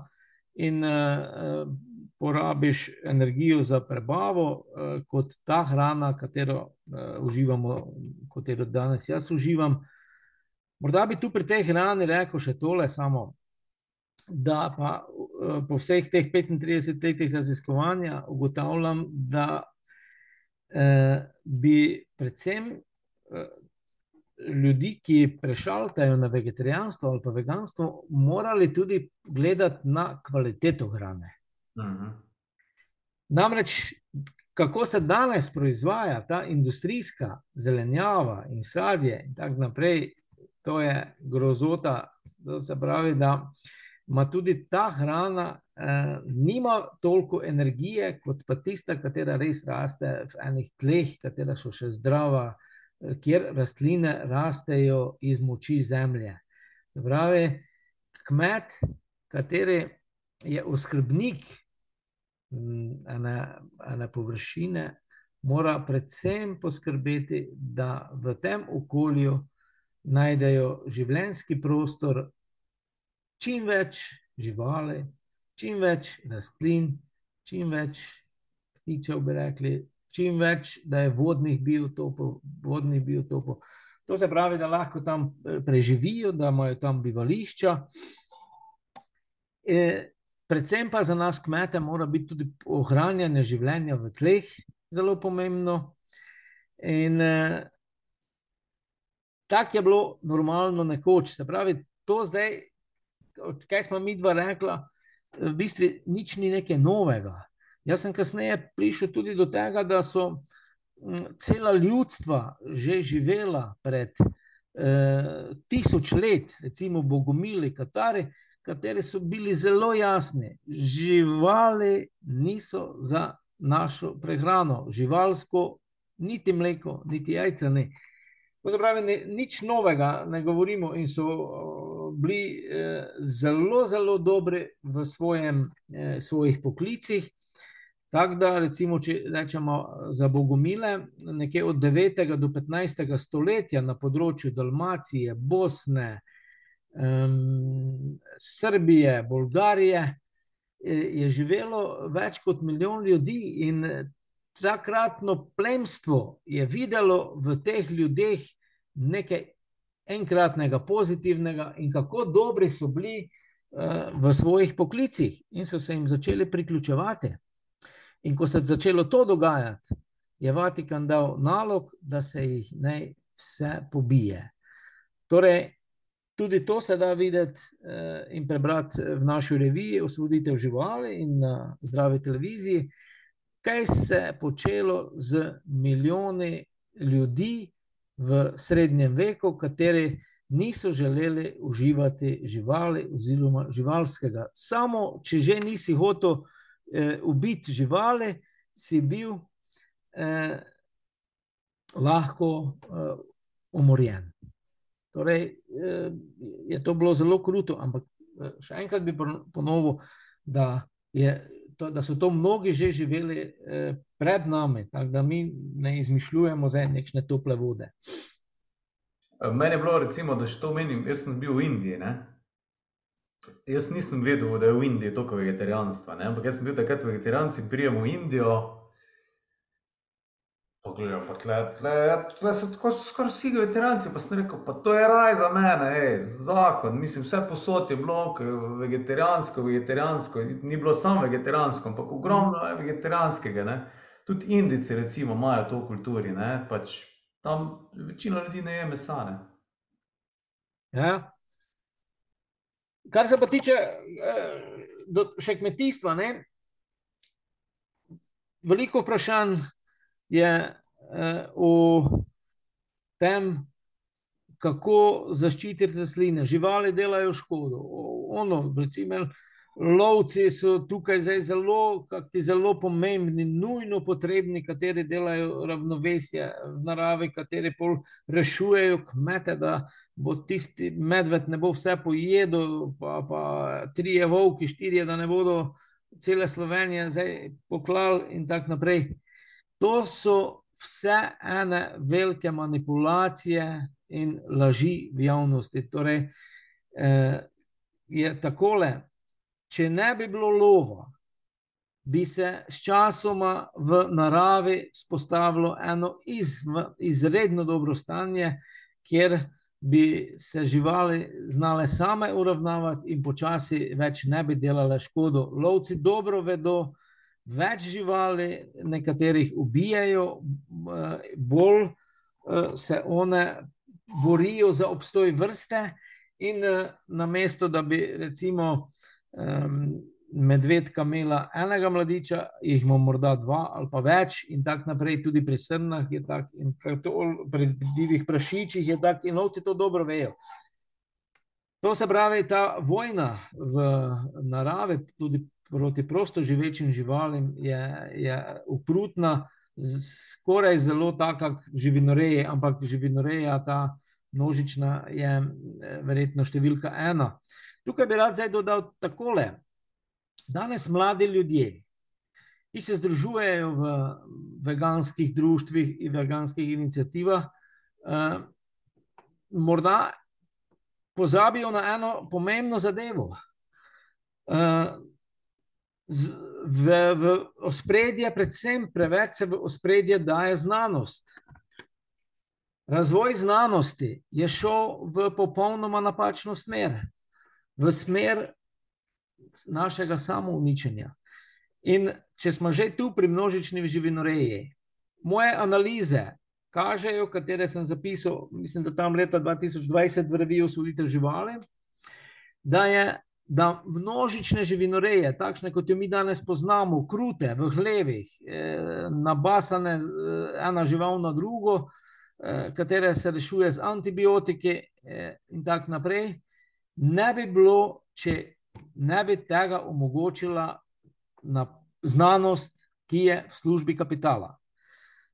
in uh, porabiš energijo za prebavo, uh, kot ta hrana, katero uh, uživamo, katero danes jaz uživam. Morda bi tu pri tej hrani rekel še tole samo. Da pa po vseh teh 35 letih raziskovanja ugotavljam, da Eh, bi predvsem eh, ljudi, ki prešaltajo na vegetarijanstvo ali pa veganstvo, morali tudi gledati na kvaliteto hrane. Uh mhm. -huh. Namreč, kako se danes proizvaja ta industrijska zelenjava in sadje, in tako naprej, to je grozota. To se pravi, da ima tudi ta hrana eh, nima toliko energije kot pa tista, katera res raste v enih tleh, katera so še zdrava, eh, kjer rastline rastejo iz moči zemlje. Pravi, kmet, kateri je oskrbnik mm, ene, ene površine, mora predvsem poskrbeti, da v tem okolju najdejo življenski prostor, čim več živali, čim več rastlin, čim več ptičev, bi rekli, čim več, da je vodnih biotopov, vodnih biotopov. To se pravi, da lahko tam eh, preživijo, da imajo tam bivališča. E, predvsem pa za nas, kmete, mora biti tudi ohranjanje življenja v tleh zelo pomembno. In eh, tako je bilo normalno nekoč. Se pravi, to zdaj, kaj smo mi dva rekla, v bistvu nič ni nekaj novega. Jaz sem kasneje prišel tudi do tega, da so mm, cela ljudstva že živela pred eh, tisoč let, recimo Bogomili, Katari, kateri so bili zelo jasni. Živali niso za našo prehrano, živalsko, niti mleko, niti jajca. Ne. Pravi, nič novega ne govorimo, in so bili eh, zelo, zelo dobri v svojem, eh, svojih poklicih. Tako da, recimo, če rečemo za Bogomile, nekje od 9. do 15. stoletja na področju Dalmacije, Bosne, um, Srbije, Bolgarije, eh, je živelo več kot milijon ljudi, in takratno plemstvo je videlo v teh ljudeh nekaj enkratnega, pozitivnega in kako dobri so bili uh, v svojih poklicih, in so se jim začeli priključevati. In ko se je začelo to dogajati, je Vatikan dal nalog, da se jih naj vse pobije. Torej, tudi to se da videti uh, in prebrati v naši reviji, Osvoboditev živali in na zdravi televiziji, kaj se je počelo z milijoni ljudi, v srednjem veku, kateri niso želeli uživati živali oziroma živalskega. Samo, če že nisi hotel eh, ubiti živali, si bil eh, lahko uh, umorjen. Torej, uh, je to bilo zelo kruto, ampak uh, še enkrat bi ponovil, da, je, to, da so to mnogi že živeli uh, pred nami, tako da mi ne izmišljujemo za neke tople vode. Mene je bilo, recimo, da še to menim, jaz sem bil v Indiji. Ne? Jaz nisem vedel, da je v Indiji toliko vegetarijanstva, ne? ampak jaz sem bil takrat vegetarijanci, prijemo v Indijo. Pogledam, pa tle, tle, tle so tako skoraj vsi veteranci, pa sem rekel, pa to je raj za mene, ej, zakon, mislim, vse posod je bilo vegetarijansko, vegetarijansko, ni bilo samo vegetarijansko, ampak ogromno je vegetarijanskega, ne. Tudi Indici recimo imajo to v kulturi, ne, pač tam večina ljudi ne je mesa, ne. Ja. Kar se pa tiče eh, do, še kmetijstva, ne, veliko vprašanj je o tem, kako zaščititi rastline. Živali delajo škodo. Ono, recimo, lovci so tukaj zelo, zelo pomembni, nujno potrebni, kateri delajo ravnovesje v naravi, kateri pol rešujejo kmete, da bo tisti medved ne bo vse pojedel, pa, pa trije volki, štirje, da ne bodo cele Slovenije zdaj poklali in tako naprej. To so vse ene velike manipulacije in laži v javnosti. Torej, eh, je takole, če ne bi bilo lova, bi se s časoma v naravi spostavilo eno iz, izredno dobro stanje, kjer bi se živali znale same uravnavati in počasi več ne bi delale škodo. Lovci dobro vedo, več živali, nekaterih ubijajo, eh, bolj eh, se one borijo za obstoj vrste, in eh, na mesto, da bi recimo medvedka imela enega mladiča, jih ima morda dva ali pa več, in tako naprej, tudi pri srnah je tako, in pri divjih prašičih je tako, in ovci to dobro vejo. To se pravi, ta vojna v naravi, tudi proti prosto živečim živalim je, je ukrutna, skoraj zelo taka kot živinoreje, ampak živinoreja, ta množična, je verjetno številka ena. Tukaj bi rad zdaj dodal takole. Danes mladi ljudje, ki se združujejo v veganskih društvih in veganskih inicijativah, eh, morda pozabijo na eno pomembno zadevo. Eh, v, v ospredje, predvsem preveč se v ospredje daje znanost. Razvoj znanosti je šel v popolnoma napačno smer, v smer našega samouničenja. In če smo že tu pri množični živinoreji, moje analize kažejo, katere sem zapisal, mislim, da tam leta 2020 v reviju Sudite živali, da je da množične živinoreje, takšne kot jo mi danes poznamo, krute, v hlevih, eh, nabasane eh, ena žival na drugo, eh, katere se rešuje z antibiotiki in tako naprej, ne bi bilo, če ne bi tega omogočila na znanost, ki je v službi kapitala.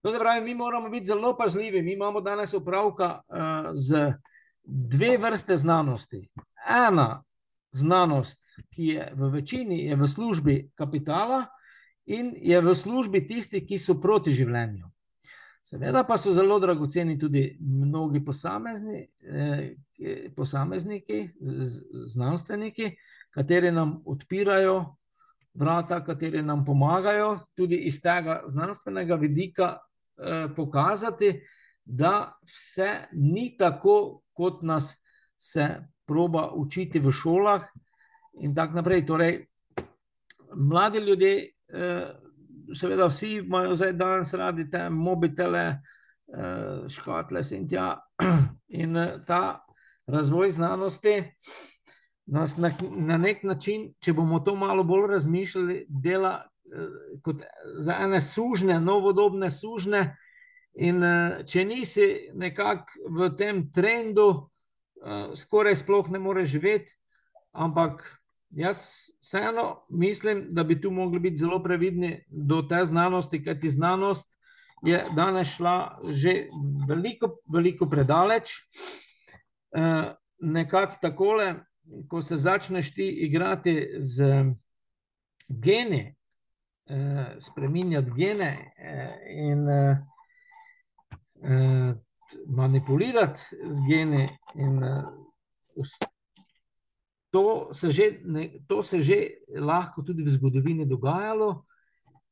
To se pravi, mi moramo biti zelo pazljivi. Mi imamo danes opravka uh, z dve vrste znanosti. Ena znanost, ki je v večini je v službi kapitala in je v službi tistih, ki so proti življenju. Seveda pa so zelo dragoceni tudi mnogi posamezni, eh, posamezniki, znanstveniki, kateri nam odpirajo vrata, kateri nam pomagajo tudi iz tega znanstvenega vidika eh, pokazati, da vse ni tako, kot nas se proba učiti v šolah, in tako naprej. Torej, mladi ljudje, eh, seveda, vsi imajo zdaj danes radi te mobitele, eh, škatle in tja. In eh, ta razvoj znanosti nas na, na nek način, če bomo to malo bolj razmišljali, dela kot za ene sužne, novodobne sužne. In če nisi nekako v tem trendu, uh, skoraj sploh ne more živeti. Ampak jaz vseeno mislim, da bi tu mogli biti zelo previdni do te znanosti, kajti znanost je danes šla že veliko, veliko predaleč. Uh, nekako takole, ko se začneš ti igrati z geni, uh, spremenjati gene in manipulirati z geni. In, uh, to, se že, ne, to se že lahko tudi v zgodovini dogajalo,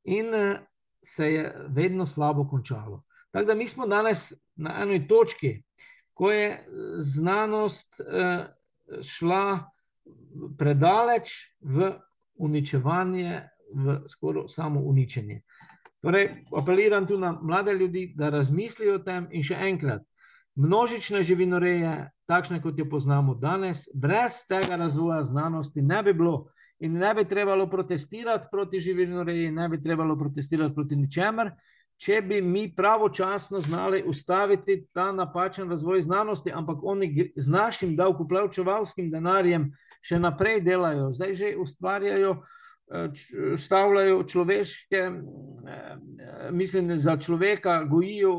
in uh, se je vedno slabo končalo. Tako da mi smo danes na eni točki, ko je znanost uh, šla predaleč v uničevanje, v skoraj samo uničenje. Torej, apeliram tu na mlade ljudi, da razmislijo o tem. In še enkrat. Množične živinoreje, takšne kot jo poznamo danes, brez tega razvoja znanosti ne bi bilo. In ne bi trebalo protestirati proti živinoreji, ne bi trebalo protestirati proti ničemer, če bi mi pravočasno znali ustaviti ta napačen razvoj znanosti, ampak oni z našim davkoplačevalskim denarjem še naprej delajo, zdaj že ustvarjajo stavljajo človeške, mislim, za človeka, gojijo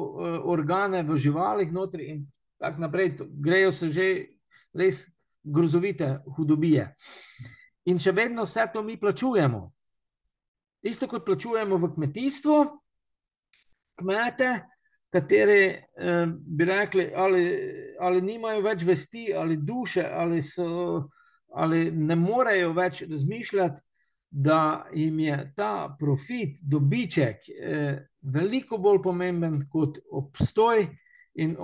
organe v živalih notri in tako naprej. Grejo se že res grozovite hudobije. In še vedno vse to mi plačujemo. Isto kot plačujemo v kmetijstvu, kmete, kateri bi rekli, ali, ali nimajo več vesti, ali duše, ali, so, ali ne morejo več razmišljati, da jim je ta profit, dobiček, eh, veliko bolj pomemben kot obstoj in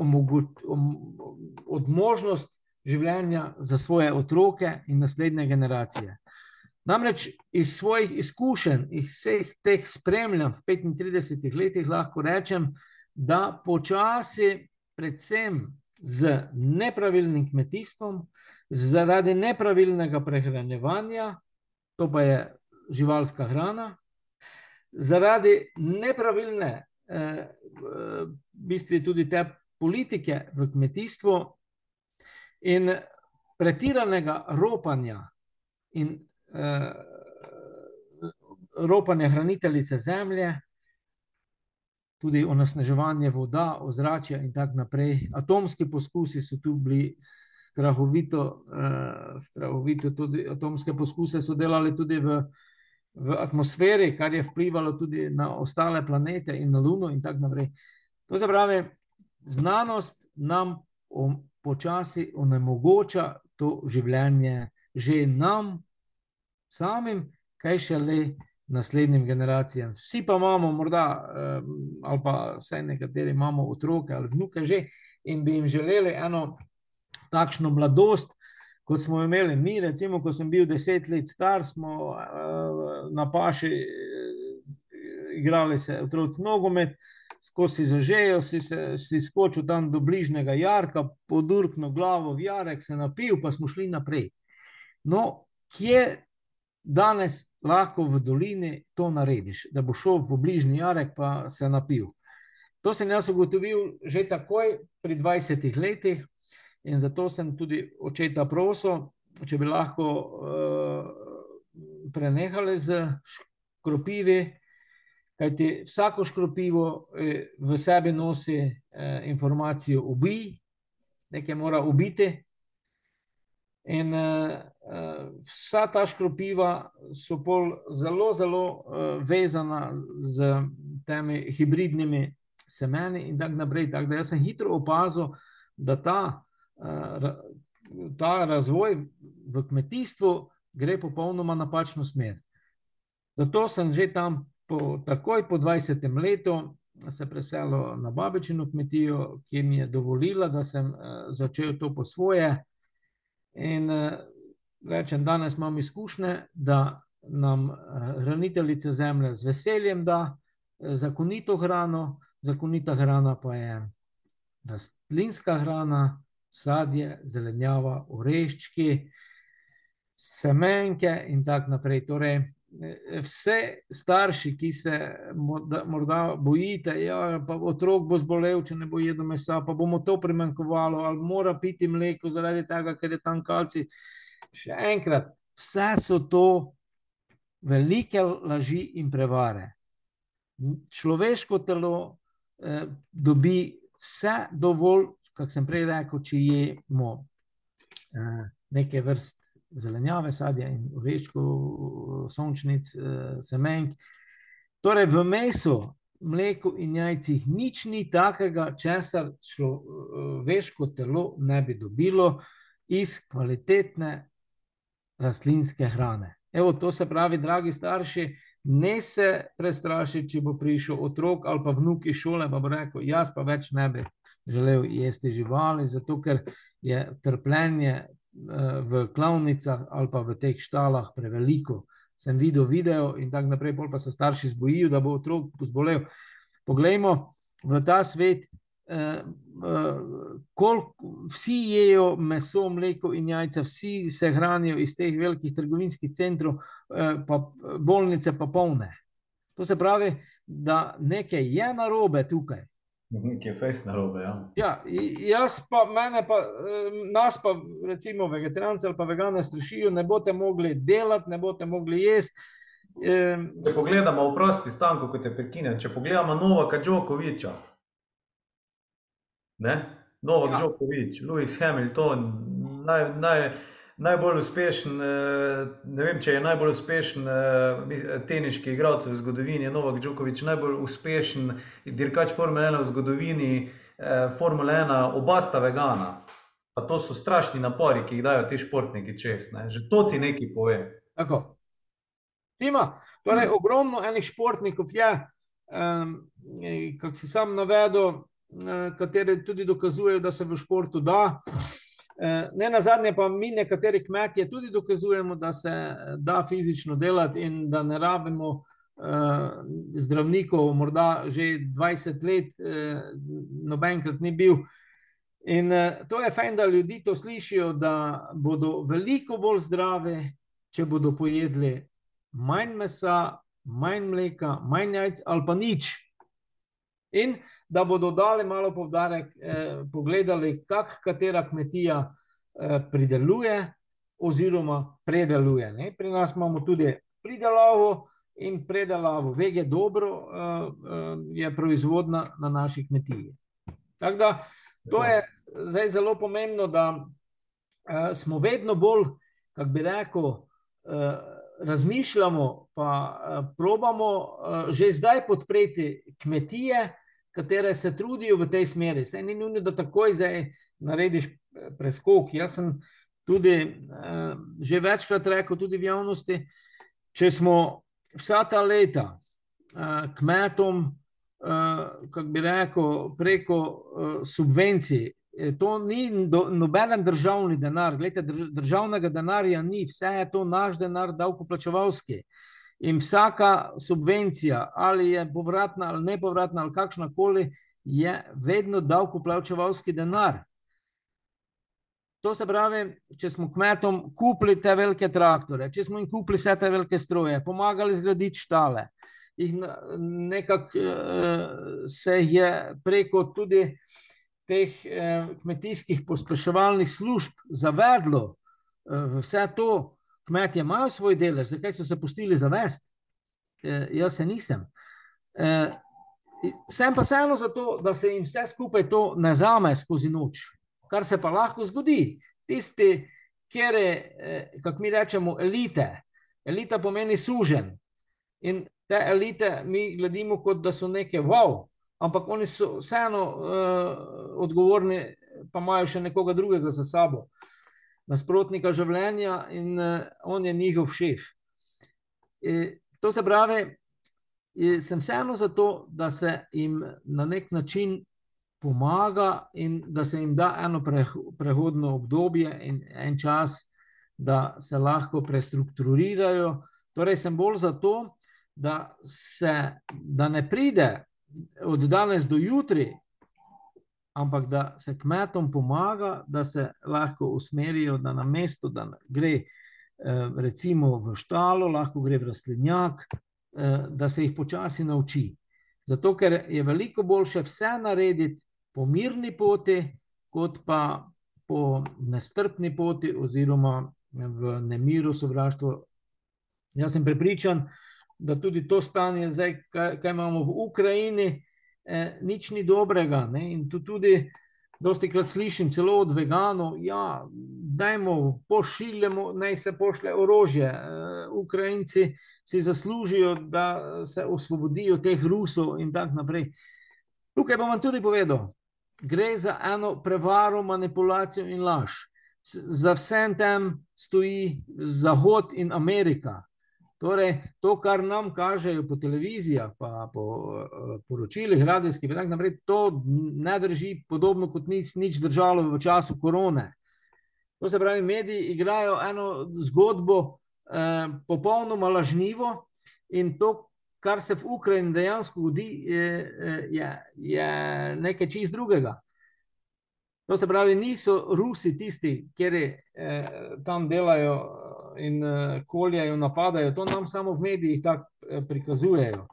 možnost življenja za svoje otroke in naslednje generacije. Namreč iz svojih izkušenj, iz vseh teh spremljanj v 35 letih, lahko rečem, da počasi, predvsem z nepravilnim kmetijstvom, zaradi nepravilnega prehranjevanja, to pa je živalska hrana, zaradi nepravilne, eh, v bistvu tudi te politike v kmetijstvu in pretiranega ropanja in eh, ropanja hraniteljice zemlje, tudi onesnaževanje voda, ozračja in tako naprej. Atomski poskusi so tu bili strahovito, uh, strahovito tudi atomske poskuse so delali tudi v, v atmosferi, kar je vplivalo tudi na ostale planete in na Luno in tako naprej. To se pravi, znanost nam počasi onemogoča to življenje, že nam samim, kaj šele naslednjim generacijam. Vsi pa imamo, morda, ali pa vsaj nekateri imamo otroke ali vnuke že in bi jim želeli eno takšno mladost, kot smo imeli mi. Recimo, ko sem bil deset let star, smo uh, na paši uh, igrali se otroci nogomet. Ko si zažejo, si, se, si skočil tam do bližnjega jarka, podurkno glavo v jarek, se napil, pa smo šli naprej. No, kje danes lahko v dolini to narediš, da bo šel v bližnji jarek, pa se napil? To sem jaz ugotovil že takoj pri 20 letih, In zato sem tudi očeta prosil, če bi lahko uh, prenehali z škropivi, kajti vsako škropivo eh, v sebi nosi eh, informacijo ubij, nekaj mora ubiti. In uh, vsa ta škropiva so pol zelo, zelo uh, vezana z temi hibridnimi semeni in tako naprej. Tak, da jaz sem hitro opazil, da ta ta razvoj v kmetijstvu gre popolnoma napačno smer. Zato sem že tam, po, takoj po 20 letu, se preselil na babičino kmetijo, ki mi je dovolila, da sem začel to po svoje. In rečem, danes imam izkušnje, da nam hraniteljice zemlje z veseljem da zakonito hrano, zakonita hrana pa je rastlinska hrana, sadje, zelenjava, oreščki, semenke in tako naprej. Torej, vse starši, ki se morda bojite, da ja, otrok bo zbolel, če ne bo jedel mesa, pa bomo to primankovalo, ali mora piti mleko zaradi tega, ker je tam kalci. Še enkrat, vse so to velike laži in prevare. Človeško telo eh, dobi vse dovolj, kako sem prej rekel, če jemo eh, neke vrst zelenjave, sadja in oreškov, sončnic, eh, semenk. Torej, v mesu, mleku in jajcih nič ni takega, česar človeško telo ne bi dobilo iz kvalitetne rastlinske hrane. Evo, to se pravi, dragi starši, ne se prestrašiti, če bo prišel otrok ali pa vnuk iz šole, pa bo rekel: Jaz pa več ne bi želel jesti živali, zato ker je trpljenje eh, v klavnicah ali pa v teh štalah preveliko. Sem videl video in tako naprej, pa se starši zbojijo, da bo otrok zbolel. Poglejmo v ta svet, Eh, eh, koliko vsi jejo meso, mleko in jajca, vsi se hranijo iz teh velikih trgovinskih centrov, eh, pa bolnice pa polne. To se pravi, da nekaj je narobe tukaj. Nekaj je fejs narobe. Ja. Ja, jaz pa, mene pa, nas pa, recimo, vegetarijanci ali pa vegane strašijo, ne boste mogli delati, ne boste mogli jesti. Če pogledamo v prosti stanku, kot je prekinen, če pogledamo Novaka Džokoviča, Novak ja. Djokovic, Lewis Hamilton, naj, naj, najbolj uspešen, eh, ne vem, če je najbolj uspešen eh, teniški igralec v zgodovini, Novak Djokovic, najbolj uspešen dirkač Formule 1 v zgodovini, eh, Formule 1, oba sta vegana. Pa to so strašni napori, ki jih dajo ti športniki čez. Ne? Že to ti nekaj pove. Tako. Ima, torej, ogromno enih športnikov je, um, kot si sam navedel, Eh, kateri tudi dokazujejo, da se v športu da. Eh, ne na zadnje, pa mi, nekateri kmetje, tudi dokazujemo, da se da fizično delati in da ne rabimo eh, zdravnikov, morda že 20 let, nobenkrat ni bil. In to je fajn, da ljudi to slišijo, da bodo veliko bolj zdravi, če bodo pojedli manj mesa, manj mleka, manj jajc ali pa nič. In da bodo dali malo povdarek, eh, pogledali, kako katera kmetija eh, prideluje oziroma predeluje. Ne? Pri nas imamo tudi pridelavo in predelavo. Vege dobro eh, eh, je proizvodna na naši kmetiji. Tako da to je zdaj zelo pomembno, da eh, smo vedno bolj, kako bi rekel, eh, razmišljamo, pa eh, probamo eh, že zdaj podpreti kmetije, katere se trudijo v tej smeri. Sej ni nujno, da takoj zdaj narediš eh, preskok. Jaz sem tudi uh, že večkrat rekel, tudi v javnosti, če smo vsa ta leta uh, kmetom, uh, kako bi rekel, preko uh, subvencij. To ni do, noben državni denar, Glede, državnega denarja ni, vse je to naš denar, davkoplačevalski. Uh, In vsaka subvencija, ali je povratna ali ne povratna, ali kakšna koli, je vedno davkoplačevalski denar. To se pravi, če smo kmetom kupili te velike traktore, če smo jim kupili vse te velike stroje, pomagali zgraditi štale, in nekako eh, se je preko tudi teh eh, kmetijskih pospeševalnih služb zavedlo eh, vse to, kmetje imajo svoj delež, zakaj so se pustili zavest? E, jaz se nisem. E, sem pa vseeno zato, da se jim vse skupaj to ne zame skozi noč, kar se pa lahko zgodi. Tisti, kjer je, e, kako mi rečemo, elite. Elita pomeni sužen. In te elite mi gledimo, kot da so neke wow, ampak oni so vseeno uh, odgovorni, pa imajo še nekoga drugega za sabo nasprotnika življenja in uh, on je njihov šef. E, to se pravi, sem vseeno za to, da se jim na nek način pomaga in da se jim da eno prehodno obdobje in en čas, da se lahko prestrukturirajo. Torej, sem bolj za to, da, se, da ne pride od danes do jutri ampak da se kmetom pomaga, da se lahko usmerijo, da na mesto, da gre eh, recimo v štalo, lahko gre v rastlinjak, eh, da se jih počasi nauči. Zato, ker je veliko boljše vse narediti po mirni poti, kot pa po nestrpni poti, oziroma v nemiru, sovraštvu. Jaz sem prepričan, da tudi to stanje, zdaj, kaj, kaj imamo v Ukrajini, eh, nič ni dobrega. Ne? In tu tudi, dosti krat slišim, celo od veganov, ja, dajmo, pošiljemo, naj se pošle orožje. Eh, Ukrajinci si zaslužijo, da se osvobodijo teh Rusov in tako naprej. Tukaj bom vam tudi povedal, gre za eno prevaro, manipulacijo in laž. Za vsem tem stoji Zahod in Amerika. Torej, to, kar nam kažejo po televizijah, pa po uh, poročilih, radijskih, in tako naprej, to ne drži, podobno kot nič, nič držalo v času korone. To se pravi, mediji igrajo eno zgodbo, eh, popolnoma lažnivo, in to, kar se v Ukrajini dejansko zgodi, je, je, je nekaj čist drugega. To se pravi, niso Rusi tisti, ki eh, tam delajo in uh, koljajo, napadajo, to nam samo v medijih tako uh, prikazujejo.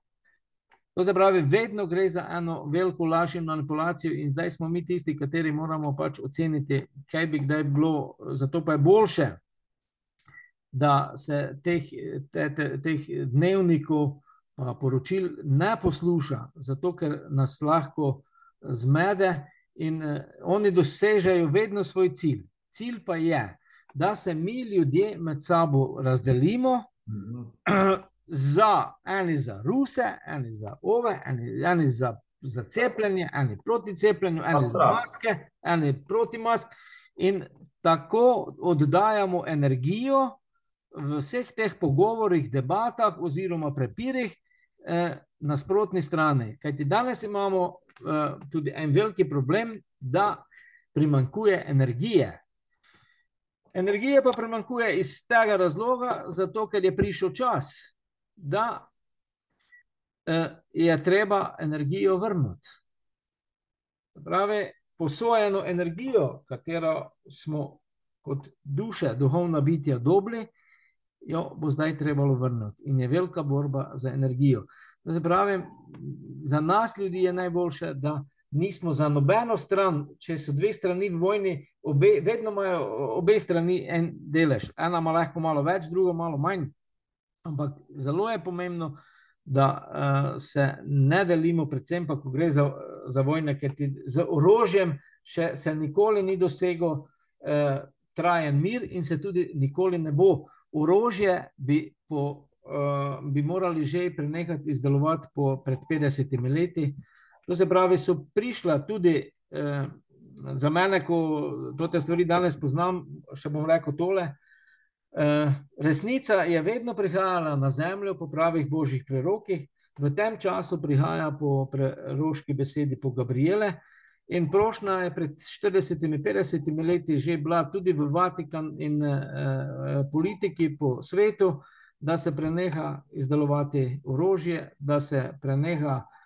To se pravi, vedno gre za eno veliko laž in manipulacijo, in zdaj smo mi tisti, kateri moramo pač oceniti, kaj bi kdaj bilo. Zato pa je boljše, da se teh, te, te, teh dnevnikov, pa poročil ne posluša, zato ker nas lahko zmede in oni dosežejo vedno svoj cilj. Cilj pa je, da se mi ljudje med sabo razdelimo, mhm. za eni za Ruse, eni za Ove, eni, eni za, za cepljenje, eni proti cepljenju, eni za maske, eni proti mask. In tako oddajamo energijo v vseh teh pogovorih, debatah oziroma prepirih eh, na sprotni strani. Kajti danes imamo eh, tudi en veliki problem, da primankuje energije. Energije pa premankuje iz tega razloga, zato ker je prišel čas, da eh, je treba energijo vrniti. Pravi, posojeno energijo, katero smo kot duše, duhovna bitja dobili, jo bo zdaj trebalo vrniti. In je velika borba za energijo. Pravi, za nas ljudi je najboljše, da nismo za nobeno stran, če so dve strani v vojni, obe, vedno imajo obe strani en delež. Ena ima lahko malo več, druga malo manj. Ampak zelo je pomembno, da uh, se ne delimo, predvsem pa, ko gre za, za vojne, ker ti z orožjem še se nikoli ni dosegel uh, trajen mir in se tudi nikoli ne bo. Orožje bi, po, uh, bi morali že prenehati izdelovati po pred 50 leti. Uh, To se pravi, so prišla tudi eh, za mene, ko te stvari danes poznam, še bom rekel tole. Eh, resnica je vedno prihajala na zemljo po pravih božjih prerokih, v tem času prihaja po preroški besedi po Gabriele. In prošnja je pred 40-50 leti že bila tudi v Vatikanu in eh, politiki po svetu, da se preneha izdelovati orožje, da se preneha eh,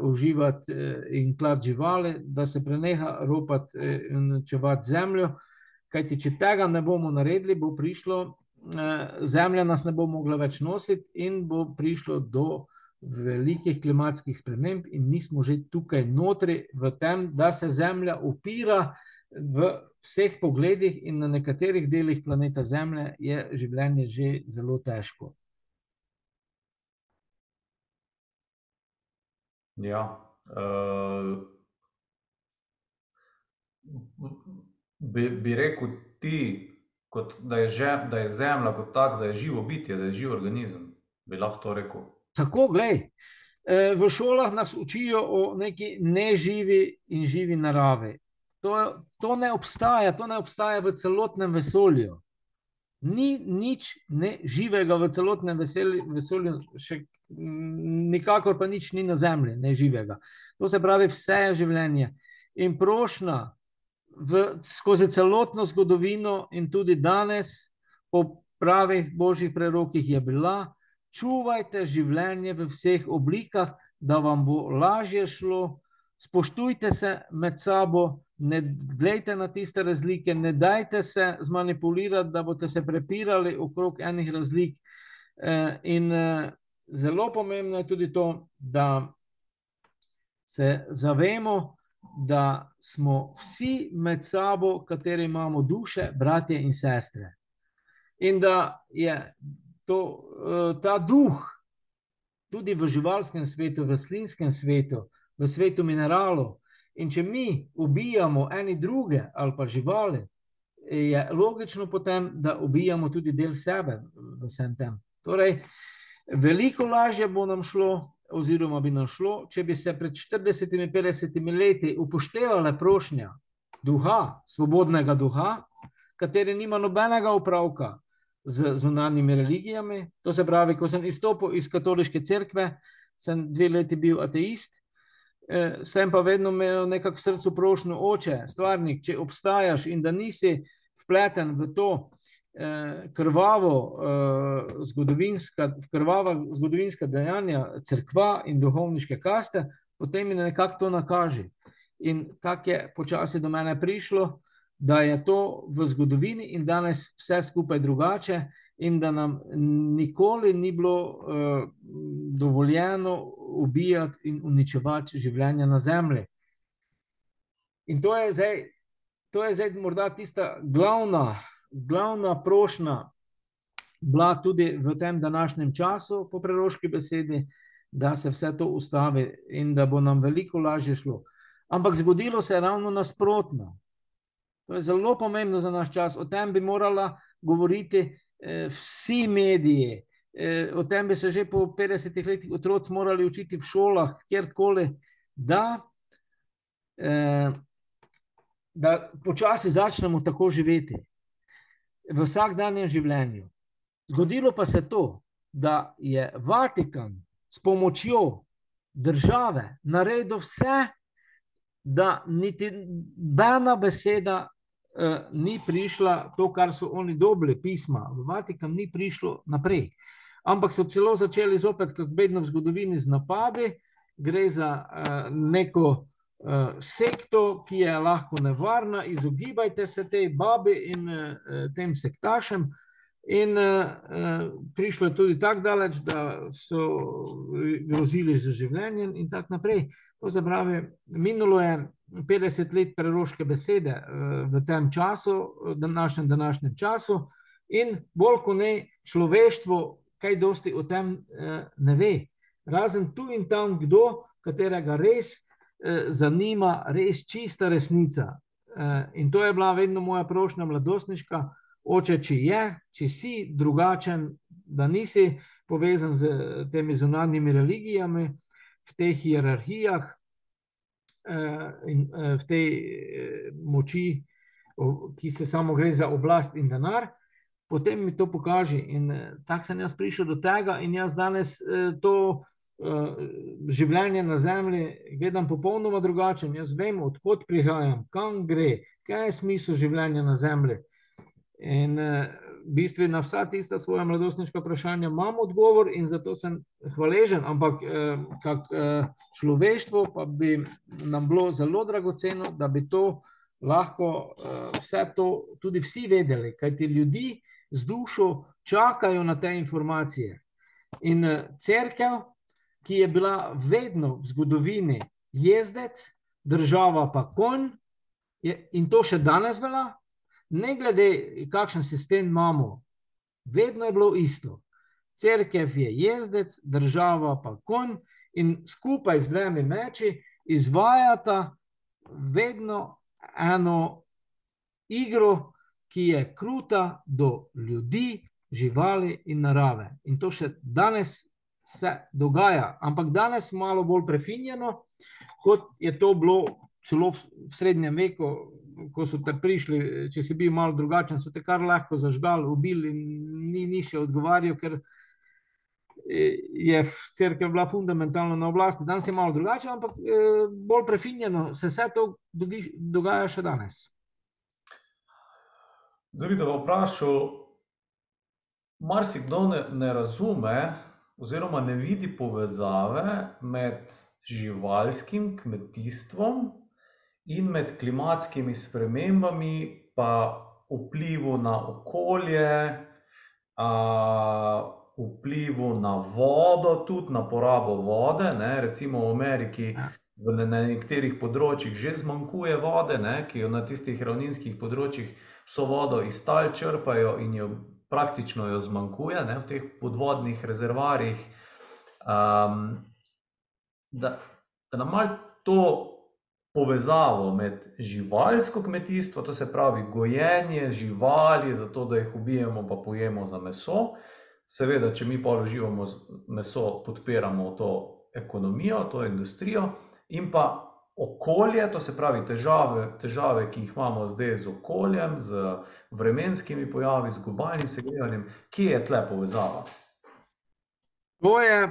uživati eh, in klad živali, da se preneha ropati eh, in čevati zemljo. Kajti, če tega ne bomo naredili, bo prišlo, eh, zemlja nas ne bo mogla več nositi in bo prišlo do velikih klimatskih sprememb, in mi smo že tukaj notri v tem, da se zemlja upira v vseh pogledih, in na nekaterih delih planeta Zemlje je življenje že zelo težko. Ja. Uh, bi, bi rekel ti, kot, da, je že, da je zemlja kot tak, da je živo bitje, da je živ organizem. Bi lahko to rekel. Tako, gledaj. Eh, v šolah nas učijo o neki neživi in živi naravi. To, to ne obstaja, to ne obstaja v celotnem vesolju. Ni nič ne živega v celotnem vesolju, še nikakor pa nič ni na zemlji, ne živega. To se pravi, vse je življenje. In prošna v, skozi celotno zgodovino, in tudi danes, po pravih božjih prerokih, je bila: čuvajte življenje v vseh oblikah, da vam bo lažje šlo, spoštujte se med sabo. Ne gledajte na tiste razlike, ne dajte se zmanipulirati, da boste se prepirali okrog enih razlik. Eh, in eh, zelo pomembno je tudi to, da se zavemo, da smo vsi med sabo, kateri imamo duše, bratje in sestre. In da je to, eh, ta duh tudi v živalskem svetu, v rastlinskem svetu, v svetu mineralov. In če mi ubijamo eni druge ali pa živali, je logično potem, da ubijamo tudi del sebe v vsem tem. Torej, veliko lažje bo nam šlo, oziroma bi nam šlo, če bi se pred 40-50 leti upoštevale prošnja duha, svobodnega duha, kateri nima nobenega upravka z zunanjimi religijami. To se pravi, ko sem izstopil iz katoliške cerkve, sem dve leti bil ateist, eh, sem pa vedno imel nekako v srcu prošnjo oče, stvarnik, če obstajaš in da nisi vpleten v to, krvavo, eh, krvava zgodovinska dejanja crkva in duhovniške kaste, potem mi nekako to nakaže. In tako je počasi do mene prišlo, da je to v zgodovini in danes vse skupaj drugače, in da nam nikoli ni bilo uh, dovoljeno ubijati in uničevati življenja na zemlji. In to je zdaj, to je zdaj morda tista glavna glavna prošnja bila tudi v tem današnjem času, po preroški besedi, da se vse to ustavi in da bo nam veliko lažje šlo. Ampak zgodilo se je ravno nasprotno. To je zelo pomembno za naš čas. O tem bi morala govoriti eh, vsi mediji. Eh, o tem bi se že po 50 letih otroci morali učiti v šolah, kjerkoli, da, eh, da počasi začnemo tako živeti v vsakdanjem življenju. Zgodilo pa se to, da je Vatikan s pomočjo države naredil vse, da niti ena beseda uh, ni prišla, to, kar so oni dobili, pisma, v Vatikan ni prišlo naprej. Ampak so celo začeli zopet, kot vedno v zgodovini, z napadi, gre za uh, neko sekto, ki je lahko nevarna, izogibajte se tej babi in uh, tem sektašem. In uh, prišlo je tudi tako daleč, da so grozili z življenjem, in tako naprej. Pravi, minulo je 50 let preroške besede uh, v tem času, v današnjem, današnjem času, in bolj kot ne človeštvo, kaj dosti o tem uh, ne ve. Razen tu in tam, kdo, katerega res Eh, zanima res čista resnica. Eh, in to je bila vedno moja prošnja, mladostniška, oče, če je, če si drugačen, da nisi povezan z temi zunanjimi religijami, v teh hierarhijah eh, in v tej moči, ki se samo gre za oblast in denar. Potem mi to pokaže, in tako sem jaz prišel do tega, in jaz danes to Eh, življenje na zemlji gledam popolnoma drugače. Jaz vem, odkot prihajam, kam gre, kaj je smisel življenja na zemlji. In eh, v bistvu na vsa tista svoja mladostniška vprašanja imam odgovor in zato sem hvaležen, ampak eh, kak človeštvo pa bi nam bilo zelo dragoceno, da bi to lahko vse to tudi vsi vedeli, kaj ti ljudi z dušo čakajo na te informacije. In crkev, ki je bila vedno v zgodovini jezdec, država pa konj, je, in to še danes velja, ne glede, kakšen sistem imamo, vedno je bilo isto. Cerkev je jezdec, država pa konj, in skupaj z dvemi meči izvajata vedno eno igro, ki je kruta do ljudi, živali in narave. In to še danes se dogaja, ampak danes malo bolj prefinjeno, kot je to bilo celo v srednjem veku, ko so te prišli, če si bil malo drugačen, so te kar lahko zažgali, ubili in ni, ni še odgovarjal, ker je crkva bila fundamentalno na oblasti. Danes je malo drugače, ampak eh, bolj prefinjeno se vse to dogaja še danes. Zdaj bi te vprašal, marsikdo ne, ne razume, oziroma ne vidi povezave med živalskim kmetijstvom in med klimatskimi spremembami, pa vplivu na okolje, vplivu na vodo, tudi na porabo vode. Ne? Recimo v Ameriki. V nekaterih področjih že zmanjkuje vode, ne, ki jo na tistih ravninskih področjih vso vodo iz tal črpajo in jo praktično jo zmanjkuje ne, v teh podvodnih rezervarjih. Um, da, da nam malo to povezavo med živalsko kmetijstvo, to se pravi gojenje živali, zato da jih ubijemo, pa pojemo za meso. Seveda, če mi pa uživamo meso, podpiramo to ekonomijo, to industrijo, in pa okolje, to se pravi težave, težave, ki jih imamo zdaj z okoljem, z vremenskimi pojavi, z globalnim segrevanjem, kje je tle povezava? To je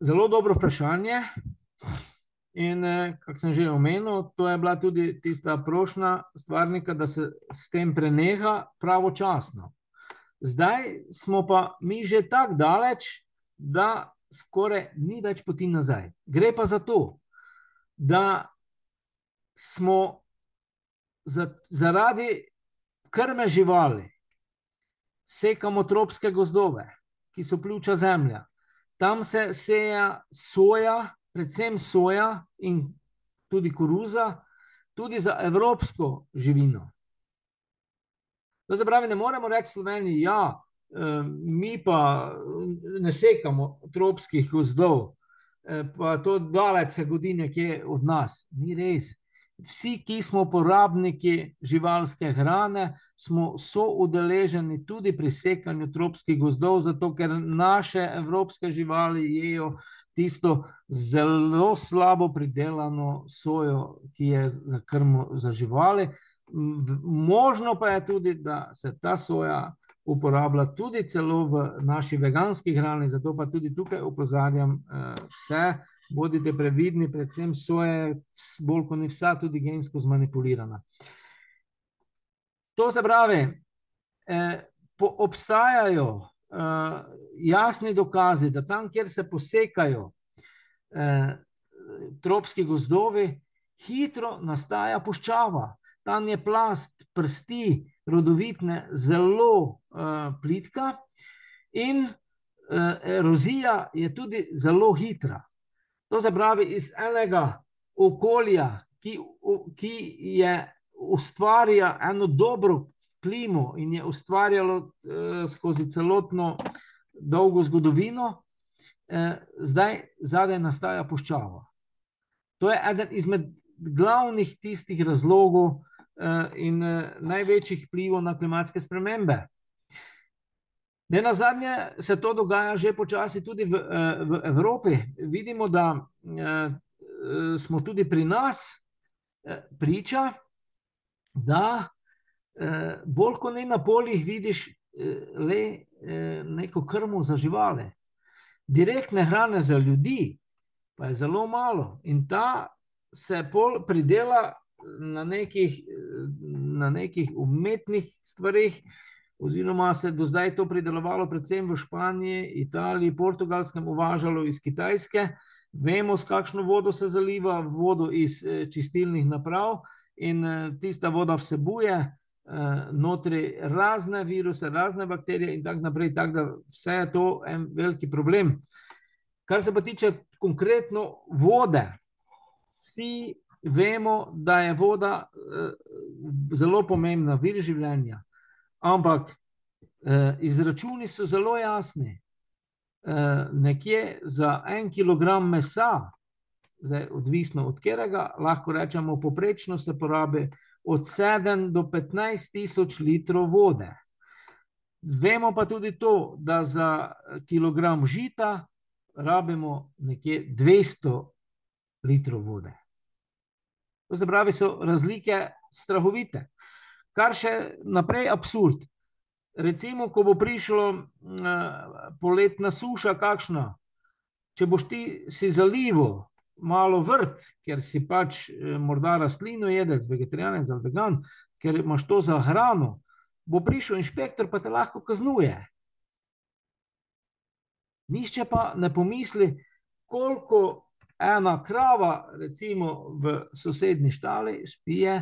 zelo dobro vprašanje. In, kot sem že omenil, to je bila tudi tista prošnja stvarnika, da se s tem preneha pravočasno. Zdaj smo pa mi že tako daleč, da skoraj ni več poti nazaj. Gre pa za to, da smo zaradi krme živali, sekamo tropske gozdove, ki so pljuča zemlje. Tam se seje soja, predvsem soja in tudi koruza, tudi za evropsko živino. To se pravi, ne moremo reči Sloveniji, ja, mi pa ne sekamo tropskih gozdov, pa to daleč se godi nekje od nas. Ni res. Vsi, ki smo porabniki živalske hrane, smo soudeleženi tudi pri sekanju tropskih gozdov, zato ker naše evropske živali jejo tisto zelo slabo pridelano sojo, ki je za krmo za živali. Možno pa je tudi, da se ta soja uporablja tudi celo v naši veganski hrani, zato pa tudi tukaj opozarjam vse, bodite previdni, predvsem soja, bolj kot ni vsa, tudi gensko zmanipulirana. To se pravi, obstajajo jasni dokazi, da tam, kjer se posekajo tropski gozdovi, hitro nastaja puščava. Tam je plast prsti rodovitne zelo plitka in erozija je tudi zelo hitra. To se pravi, iz enega okolja, ki ki je ustvarja eno dobro klimo in je ustvarjalo skozi celotno dolgo zgodovino, zdaj zadaj nastaja puščava. To je eden izmed glavnih tistih razlogov in največjih vplivov na klimatske spremembe. Nenazadnje se to dogaja že počasi tudi v v Evropi. Vidimo, da smo tudi pri nas priča, da bolj kot ne na poljih vidiš le neko krmo za živali. Direktne hrane za ljudi pa je zelo malo in ta se pol pridela na nekih, na nekih umetnih stvareh oziroma se do zdaj to pridelovalo predvsem v Španiji, Italiji, Portugalskem, uvažalo iz Kitajske. Vemo, s kakšno vodo se zaliva, vodo iz čistilnih naprav, in tista voda vsebuje notri razne viruse, razne bakterije in tako naprej, tako da vse je to en velik problem. Kar se pa tiče konkretno vode, vsi vemo, da je voda zelo pomembna, vir življenja. Ampak izračuni so zelo jasni. nekje za en kilogram mesa, zdaj odvisno od katerega, lahko rečemo, povprečno se porabi od sedem do petnajst tisoč litrov vode. Vemo pa tudi to, da za kilogram žita rabimo nekje dvesto litrov vode. To se pravi, so razlike strahovite. Kar še naprej absurd. Recimo, ko bo prišlo poletna suša kakšna, če boš ti si zalival malo vrt, ker si pač morda rastlinojedec, vegetarijanec ali vegan, ker imaš to za hrano, bo prišel inšpektor pa te lahko kaznuje. Nihče pa ne pomisli, koliko ena krava, recimo v sosednji štali, spije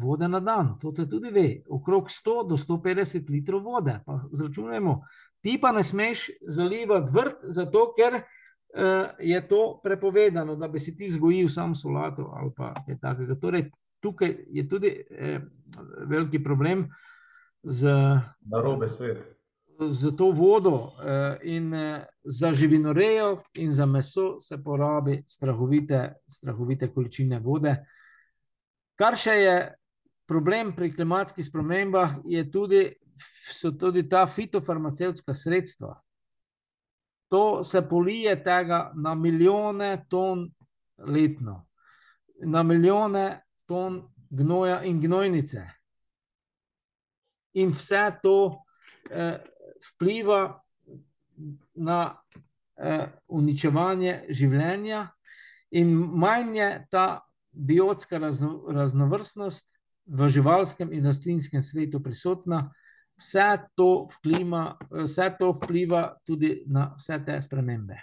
vode na dan. To te tudi ve. Okrog sto do sto petdeset litrov vode. Pa izračunajmo. Ti pa ne smeš zalivati vrt, zato ker je to prepovedano, da bi si ti vzgojil sam solato ali pa kaj takega. Torej tukaj je tudi velik problem z... Narobe svet. Za to vodo in za živinorejo in za meso se porabi strahovite, strahovite količine vode. Kar še je problem pri klimatskih spremembah, tudi, so tudi ta fitofarmacevtska sredstva. To se polije tega na milijone ton letno, na milijone ton gnoja in gnojnice. In vse to eh, vpliva na eh, uničevanje življenja, in manj je ta biotska razno, raznovrstnost v živalskem in rastlinskem svetu prisotna, vse to, vklima, vse to vpliva tudi na vse te spremembe.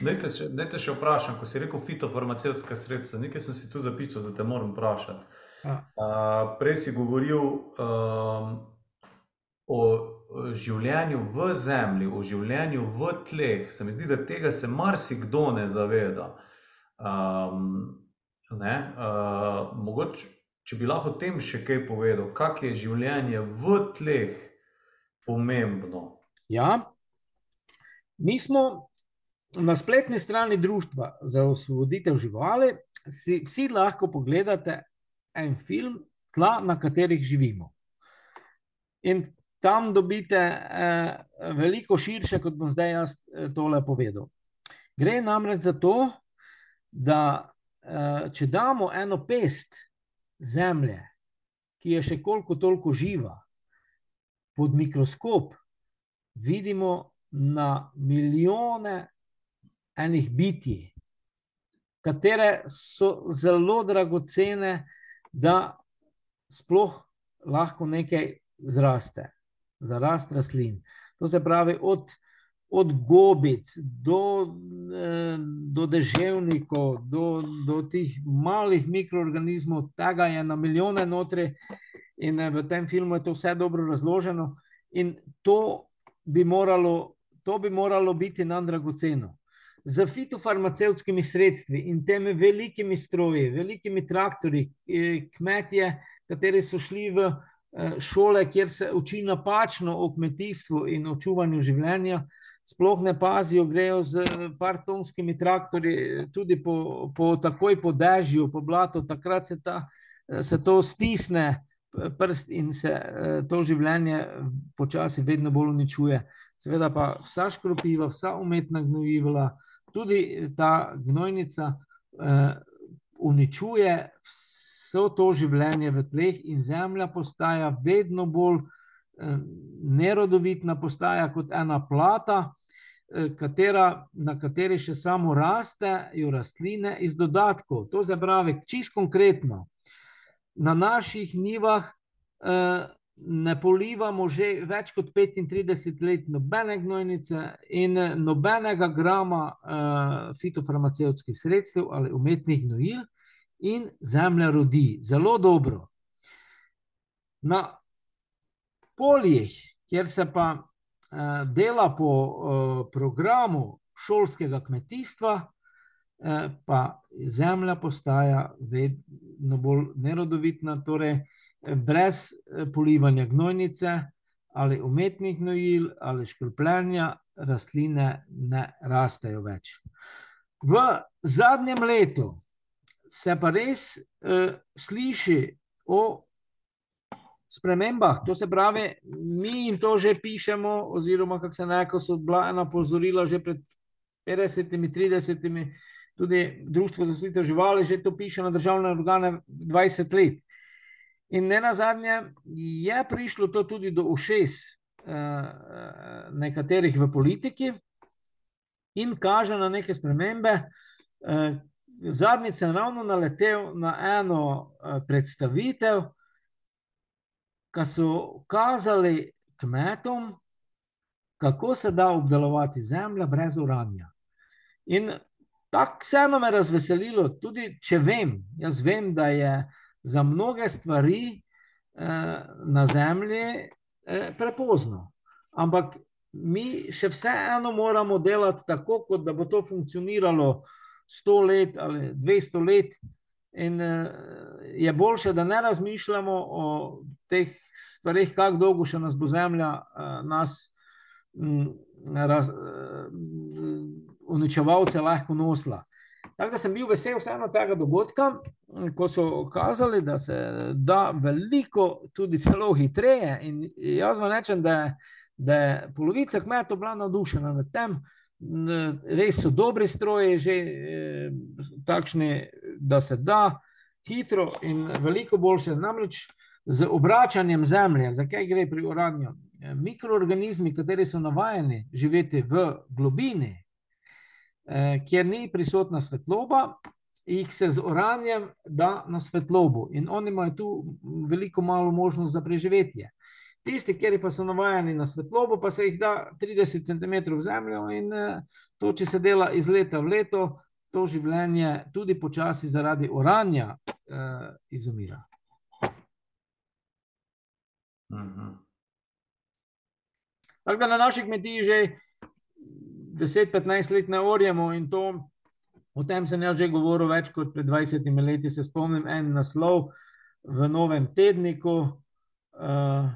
Dajte še vprašati, ko si rekel fitofarmacevtska sredstva. Nekaj sem si tu zapisal, da te moram vprašati. Uh, prej si govoril um, o življenju v zemlji, o življenju v tleh. Se mi zdi, da tega se marsikdo ne zaveda. Um, ne? Uh, mogoče, če bi lahko o tem še kaj povedal, kako je življenje v tleh pomembno. Ja, mi smo na spletni strani Društva za osvoboditev živali. Si, vsi lahko pogledate en film, tla, na katerih živimo. In tam dobite eh, veliko širše, kot bom zdaj jaz eh, tole povedal. Gre namreč za to, da eh, če damo eno pest zemlje, ki je še koliko toliko živa, pod mikroskop, vidimo na milijone enih bitij, katere so zelo dragocene, da sploh lahko nekaj zraste, za rast rastlin. To se pravi, od, od gobic do, eh, do deževnikov, do, do teh malih mikroorganizmov, tega je na milijone notri, in eh, v tem filmu je to vse dobro razloženo. In to bi moralo, to bi moralo biti nam dragoceno z fitofarmacevtskimi sredstvi in temi velikimi stroji, velikimi traktori, eh, kmetje, kateri so šli v šole, kjer se uči napačno o kmetijstvu in o čuvanju življenja, sploh ne pazijo, grejo z par tonskimi traktori, tudi po, po takoj po dežju, po blatu, takrat se, ta, eh, se to stisne prst in se to življenje počasi vedno bolj uničuje. Seveda pa vsa škropiva, vsa umetna gnojivla, tudi ta gnojnica uh, uničuje vse to življenje v tleh, in zemlja postaja vedno bolj uh, nerodovitna, postaja kot ena plata, uh, katera, na kateri še samo rastejo rastline iz dodatkov. To se pravi, čist konkretno. Na naših nivah uh, ne polivamo že več kot 35 let nobene gnojnice in nobenega grama fitofarmacevtskih sredstev ali umetnih gnojil, in zemlja rodi zelo dobro. Na poljih, kjer se pa uh, dela po uh, programu šolskega kmetijstva, uh, pa zemlja postaja vedno bolj nerodovitna. Torej, brez polivanja gnojnice ali umetnih gnojil ali škropljenja, rastline ne rastejo več. V zadnjem letu se pa res uh, sliši o spremembah, to se pravi, mi jim to že pišemo, oziroma, kako se nekako so bila ena pozorila že pred 50-30, tudi Društvo za svitev živali že to piše na državne organe 20 let. In ne na zadnje, je prišlo to tudi do ušes eh, nekaterih v politiki in kaže na neke spremembe. Eh, zadnjič sem ravno naletel na eno eh, predstavitev, ki so kazali kmetom, kako se da obdelovati zemljo brez uranja. In tako vseeno me razveselilo, tudi če vem, jaz vem, da je za mnoge stvari eh, na Zemlji eh, prepozno. Ampak mi še vseeno moramo delati tako, kot da bo to funkcioniralo 100 let ali 200 let. In eh, je boljše, da ne razmišljamo o teh stvarih, kako dolgo še nas bo Zemlja nas raz, uničevalce lahko nosila. Tako da sem bil vesel vseeno tega dogodka, ko so kazali, da se da veliko, tudi celo hitreje. In jaz vam rečem, da, da je polovica kmetov bila navdušena nad tem. Res so dobri stroji, že eh, takšni, da se da hitro in veliko boljše. Namreč z obračanjem zemlje, zakaj gre pri oranju? Mikroorganizmi, kateri so navajeni živeti v globini, Eh, kjer ni prisotna svetloba, jih se z oranjem da na svetlobo in oni imajo tu veliko malo možnost za preživetje. Tisti, ki pa so navajeni na svetlobo, pa se jih da 30 cm v zemljo in eh, to, če se dela iz leta v leto, to življenje tudi počasi zaradi oranja eh, izumira. Mhm. Tako da na naših kmetijih že 10-15 let ne orjemo in to, o tem sem jaz že govoril več kot pred 20 leti. Se spomnim en naslov v novem tedniku, uh,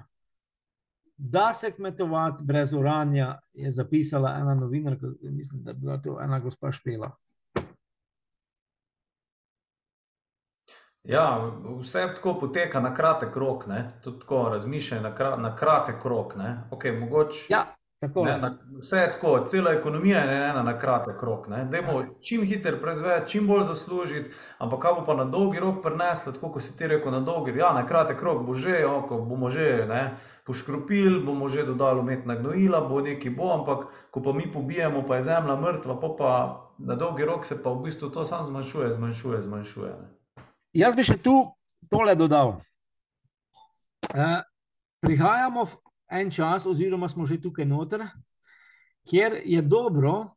da se kmetovati brez oranja, je zapisala ena novinarka, mislim, da je bila to ena gospa Špela. Ja, vse tako poteka na kratek rok, tudi tako razmišljanje na, na kratek rok. Okay, mogoč... Ja, Ne, na, vse je tako, cela ekonomija je ena na kratek rok. Dajmo ja. čim hitreje proizvedeti, čim bolj zaslužiti, ampak kaj bo pa na dolgi rok prineslo, tako kot si ti rekel, na dolgi ja, na kratek rok bo že, jo, ko bomo že ne, poškropili, bomo že dodali umetna gnojila, bo neki bo, ampak ko pa mi pobijemo, pa je zemlja mrtva, pa, pa na dolgi rok se pa v bistvu to samo zmanjšuje, zmanjšuje, zmanjšuje. Ne. Jaz bi še tu tole dodal. Uh, prihajamo en čas, oziroma smo že tukaj noter, kjer je dobro,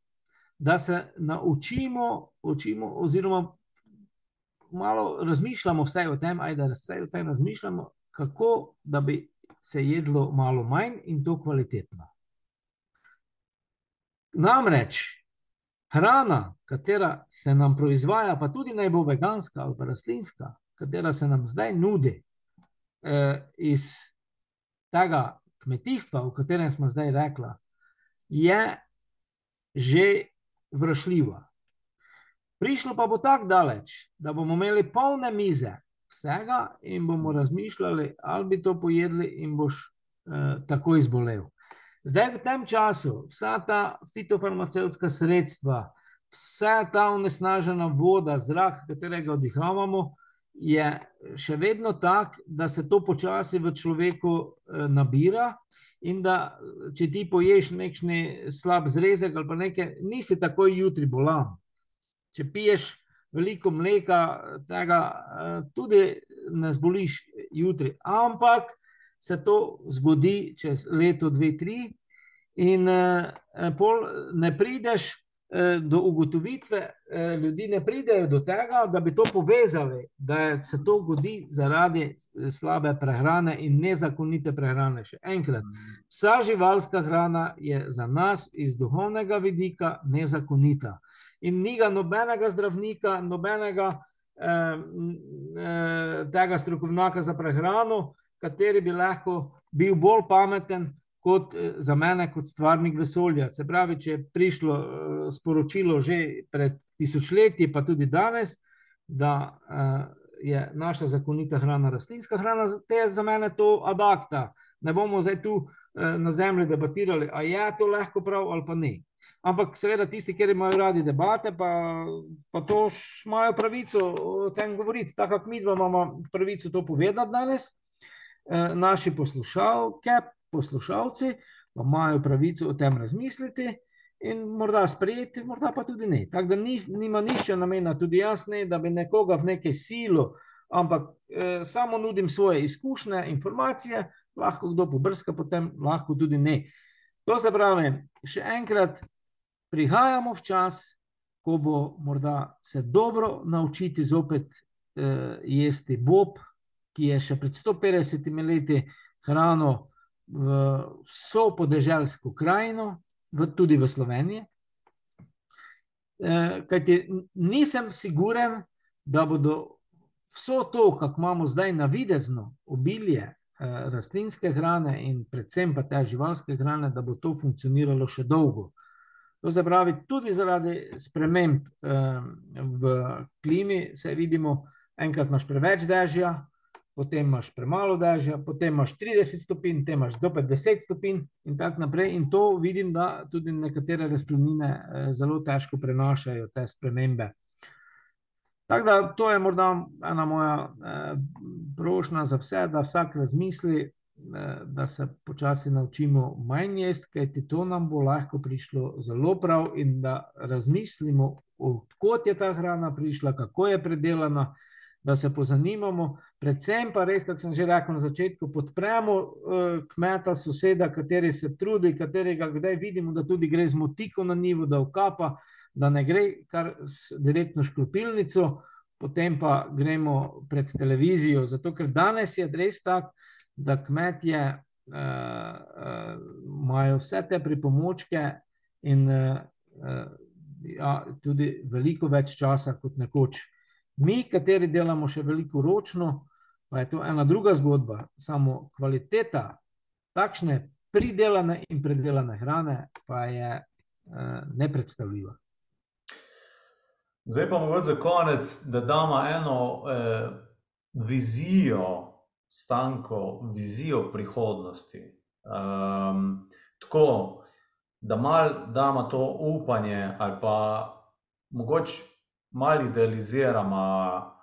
da se naučimo, učimo, oziroma malo razmišljamo vse o tem, ajde, da vse o tem razmišljamo, kako da bi se jedlo malo manj in to kvalitetno. Namreč hrana, katera se nam proizvaja, pa tudi naj bo veganska ali rastlinska, katera se nam zdaj nudi eh, iz tega kmetijstva, o katerem smo zdaj rekli, je že vršljiva. Prišlo pa bo tako daleč, da bomo imeli polne mize vsega in bomo razmišljali, ali bi to pojedli, in boš eh, tako izbolel. Zdaj, v tem času, vsa ta fitofarmacevtska sredstva, vsa ta onesnažena voda, zrak, katerega vdihavamo, je še vedno tak, da se to počasi v človeku eh, nabira. In da, če ti poješ nekšni slab zrezek ali pa nekaj, nisi takoj jutri bolan. Če piješ veliko mleka, tega eh, tudi ne zboliš jutri. Ampak se to zgodi čez leto, dve, tri, in eh, pol ne prideš Eh, do ugotovitve, eh, ljudi ne pridejo do tega, da bi to povezali, da se to zgodi zaradi eh, slabe prehrane in nezakonite prehrane. Še enkrat, vsa živalska hrana je za nas iz duhovnega vidika nezakonita. In ni ga nobenega zdravnika, nobenega eh, tega strokovnjaka za prehrano, kateri bi lahko bil bolj pameten kot eh, za mene, kot stvarnik vesolja. Se pravi, če je prišlo uh, sporočilo že pred tisočletji, pa tudi danes, da uh, je naša zakonita hrana rastlinska hrana, te je za mene to adakta. Ne bomo zdaj tu na zemlji debatirali, ali je to lahko prav ali pa ne. Ampak, seveda, tisti, ki imajo radi debate, pa, pa to imajo pravico o tem govoriti. Tako kot mi dva imamo pravico to povedati danes, naši poslušalke, poslušalci, pa imajo pravico o tem razmisliti in morda sprejeti, morda pa tudi ne. Tako da ni, nima nišče namena, tudi jaz ne, da bi nekoga v neke silo, ampak eh, samo nudim svoje izkušnje, informacije, lahko kdo pobrska, potem lahko tudi ne. To se pravi, še enkrat prihajamo v čas, ko bo morda se dobro naučiti zopet eh, jesti bob, ki je še pred 150 leti hrano vso podeželsko krajino, v, tudi v Sloveniji. E, kajti nisem siguren, da bodo vso to, kar imamo zdaj na videzno obilje rastlinske hrane in predvsem pa te živalske hrane, da bo to funkcioniralo še dolgo. To se pravi, tudi zaradi sprememb v klimi, se vidimo, enkrat imaš preveč dežja, potem imaš premalo dežja, potem imaš 30 stopinj, potem imaš do 50 stopinj in tako naprej. In to vidim, da tudi nekatere rastlinine zelo težko prenašajo te spremembe. Tako da to je morda ena moja prošnja za vse, da vsak razmisli, da se počasi naučimo manj jesti, kajti to nam bo lahko prišlo zelo prav in da razmislimo, od kod je ta hrana prišla, kako je predelana, da se pozanimamo, predvsem pa res, kot sem že rekel na začetku, podpremo kmeta, soseda, kateri se trudi, katerega kdaj vidimo, da tudi gre z motiko na njivo, da vkapa, da ne gre kar direktno škropilnico, potem pa gremo pred televizijo, zato ker danes je res tako, da kmetje imajo vse te pripomočke in ja, tudi veliko več časa kot nekoč. Mi, kateri delamo še veliko ročno, pa je to ena druga zgodba, samo kvaliteta takšne pridelane in predelane hrane pa je nepredstavljiva. Zdaj pa mogoče za konec, da dava eno vizijo, Stanko, vizijo prihodnosti. tako, da malo dava to upanje ali pa mogoče malo idealizirava,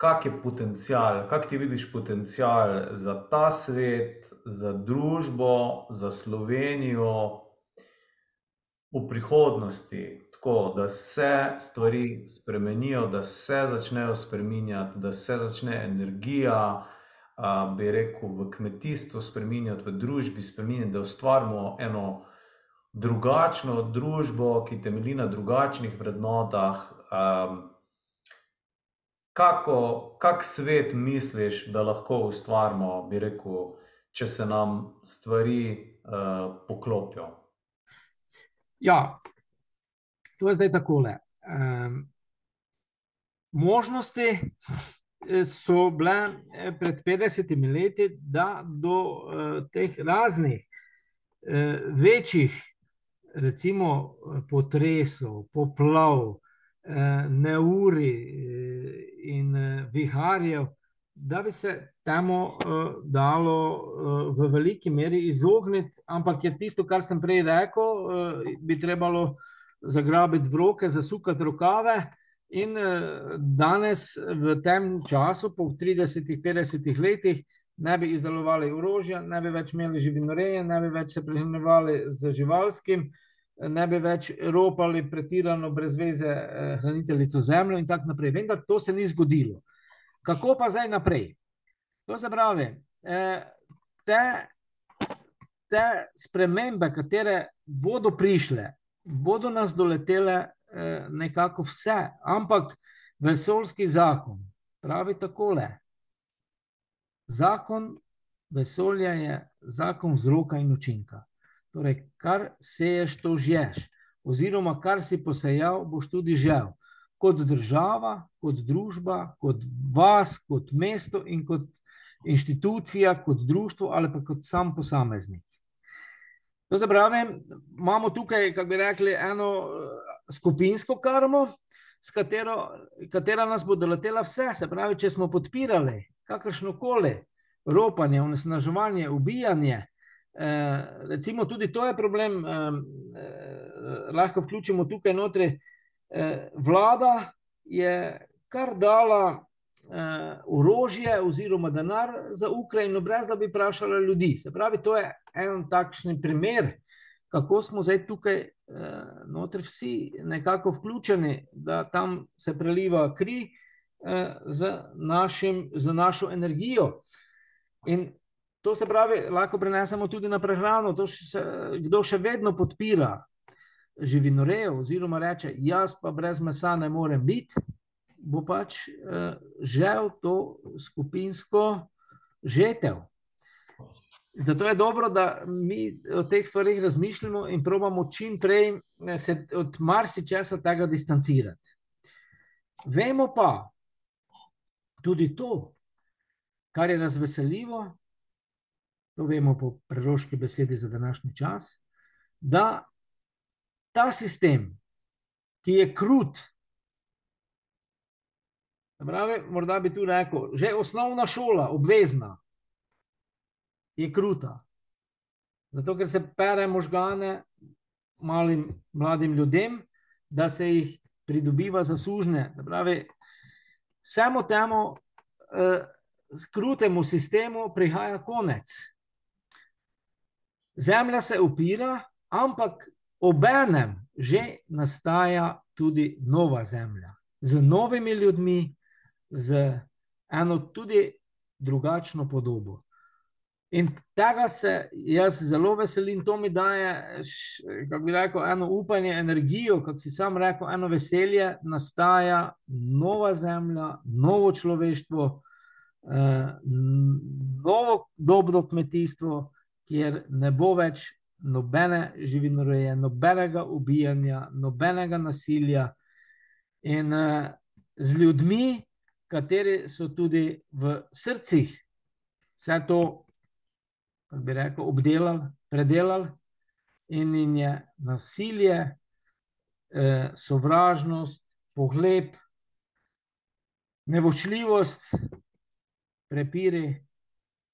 kak je potencial, kako ti vidiš potencial za ta svet, za družbo, za Slovenijo v prihodnosti. Tako, da se stvari spremenijo, da se začnejo spreminjati, da se začne energija, bi rekel, v kmetijstvu spreminjati, v družbi spreminjati, da ustvarimo eno drugačno družbo, ki temelji na drugačnih vrednotah. kako, kak svet misliš, da lahko ustvarimo, bi rekel, če se nam stvari poklopijo? Ja, to je zdaj takole, možnosti so bile pred petdesetimi leti, da do teh raznih večjih, recimo potresov, poplav, neurij in viharjev, da bi se temu dalo v veliki meri izogniti, ampak je tisto, kar sem prej rekel, bi trebalo zagrabiti v roke, zasukati rokave in danes v tem času, po tridesetih, petdesetih letih, ne bi izdelovali orožja, ne bi več imeli živinoreje, ne bi več se prehranjevali z živalskim, ne bi več ropali pretirano brez veze hraniteljico zemljo in tako naprej, vendar to se ni zgodilo. Kako pa zdaj naprej? To se pravi, te, te spremembe, katere bodo prišle, bodo nas doletele nekako vse, ampak vesoljski zakon pravi takole: zakon vesolja je zakon vzroka in učinka. Torej, kar seješ, to žješ. Oziroma kar si posejal, boš tudi žel. Kot država, kot družba, kot vas, kot mesto in kot inštitucija, kot društvo ali pa kot sam posameznik. To se pravi, imamo tukaj, kako bi rekli, eno skupinsko karmo, katero, katera nas bo doletela vse, se pravi, če smo podpirali kakršnokoli ropanje, onesnaževanje, ubijanje, recimo tudi to je problem, lahko vključimo tukaj notri, vlada je kar dala orožje oziroma denar za Ukrajino, brez da bi vprašala ljudi, se pravi, to je en takšen primer, kako smo zdaj tukaj notri vsi nekako vključeni, da tam se preliva kri z našim, z našo energijo. In to se pravi, lahko prenesemo tudi na prehrano, to se, kdo še vedno podpira živinorejo oziroma reče: "Jaz pa brez mesa ne morem biti," bo pač žel to skupinsko žetev. Zato je dobro, da mi o teh stvareh razmišljamo in probamo čimprej se od marsičesa takega distancirati. Vemo pa tudi to, kar je razveseljivo, to vemo po preroški besedi za današnji čas, da ta sistem, ki je krut, pravi, morda bi tu rekel, že osnovna šola, obvezna, je kruta. Zato, ker se pere možgane malim mladim ljudem, da se jih pridobiva zaslužne. Pravi, vsemu temu eh, krutemu sistemu prihaja konec. Zemlja se upira, ampak obenem že nastaja tudi nova zemlja, z novimi ljudmi, z eno tudi drugačno podobo. In tega se jaz zelo veselim, to mi daje, kako bi rekel, eno upanje, energijo, kako si sam rekel, eno veselje, nastaja nova zemlja, novo človeštvo, eh, novo dobro kmetijstvo, kjer ne bo več nobene živinoreje, nobenega ubijanja, nobenega nasilja. In eh, z ljudmi, kateri so tudi v srcih vse to kako bi rekel, obdelali, predelali, in, in je nasilje, eh, sovražnost, pogled, nevošljivost, prepiri,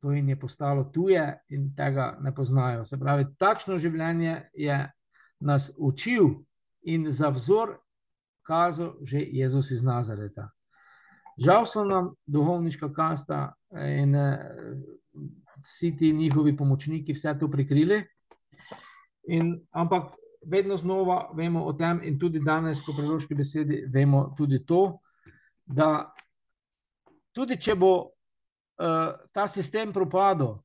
to jim je postalo tuje in tega ne poznajo. Se pravi, takšno življenje je nas učil in za vzor kazal že Jezus iz Nazareta. Žal so nam duhovniška kasta in eh, vsi ti njihovi pomočniki vse to prikrili. In, ampak vedno znova vemo o tem, in tudi danes, po preloški besedi, vemo tudi to, da tudi če bo uh, ta sistem propadel,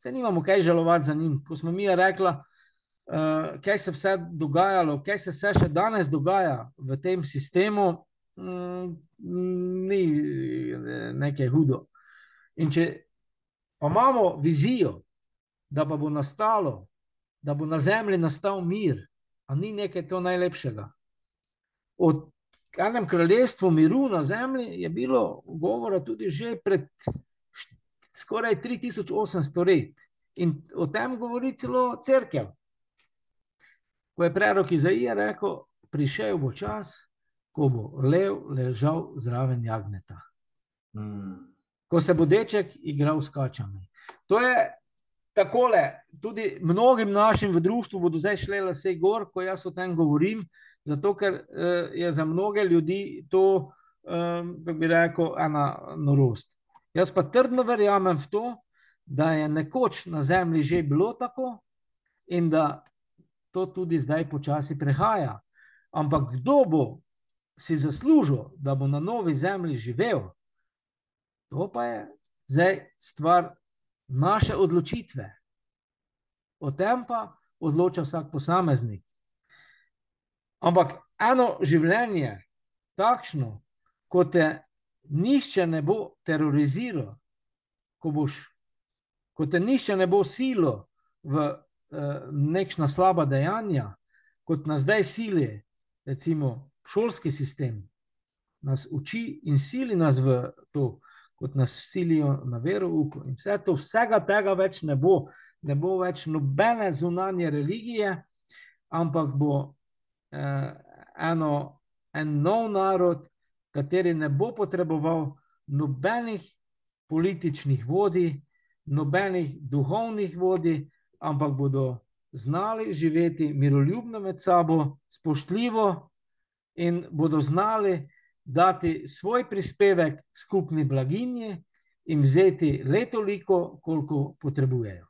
se nimamo kaj žalovati za njim. Ko smo mi rekli, uh, kaj se vse dogajalo, kaj se vse še danes dogaja v tem sistemu, mm, ni nekaj hudo. In če pa imamo vizijo, da pa bo nastalo, da bo na zemlji nastal mir, a ni nekaj to najlepšega. O enem kraljestvu miru na zemlji je bilo govora tudi že pred skoraj 3800 let. In o tem govori celo crkev. Ko je prerok Izaija rekel, prišel bo čas, ko bo lev ležal zraven jagneta. Hmm ko se bo deček igral s kačami. To je tako, tudi mnogim našim v družbi bodo zdaj šle vse gor, ko jaz o tem govorim, zato ker uh, je za mnoge ljudi to, kako bi rekel, ena norost. Jaz pa trdno verjamem v to, da je nekoč na zemlji že bilo tako in da to tudi zdaj počasi prehaja. Ampak kdo bo si zaslužil, da bo na novi zemlji živel? To pa je zdaj stvar naše odločitve. O tem pa odloča vsak posameznik. Ampak eno življenje, takšno, kot te nišče ne bo teroriziral, ko, boš, ko te nišče ne bo silo v eh, nekšna slaba dejanja, kot nas zdaj sili, recimo šolski sistem, nas uči in sili nas v to kot nas silijo na verouku. In vse to, vsega tega več ne bo, ne bo več nobene zunanje religije, ampak bo eh, eno, en nov narod, kateri ne bo potreboval nobenih političnih vodij, nobenih duhovnih vodij, ampak bodo znali živeti miroljubno med sabo, spoštljivo in bodo znali dati svoj prispevek skupni blaginji in vzeti le toliko, koliko potrebujejo.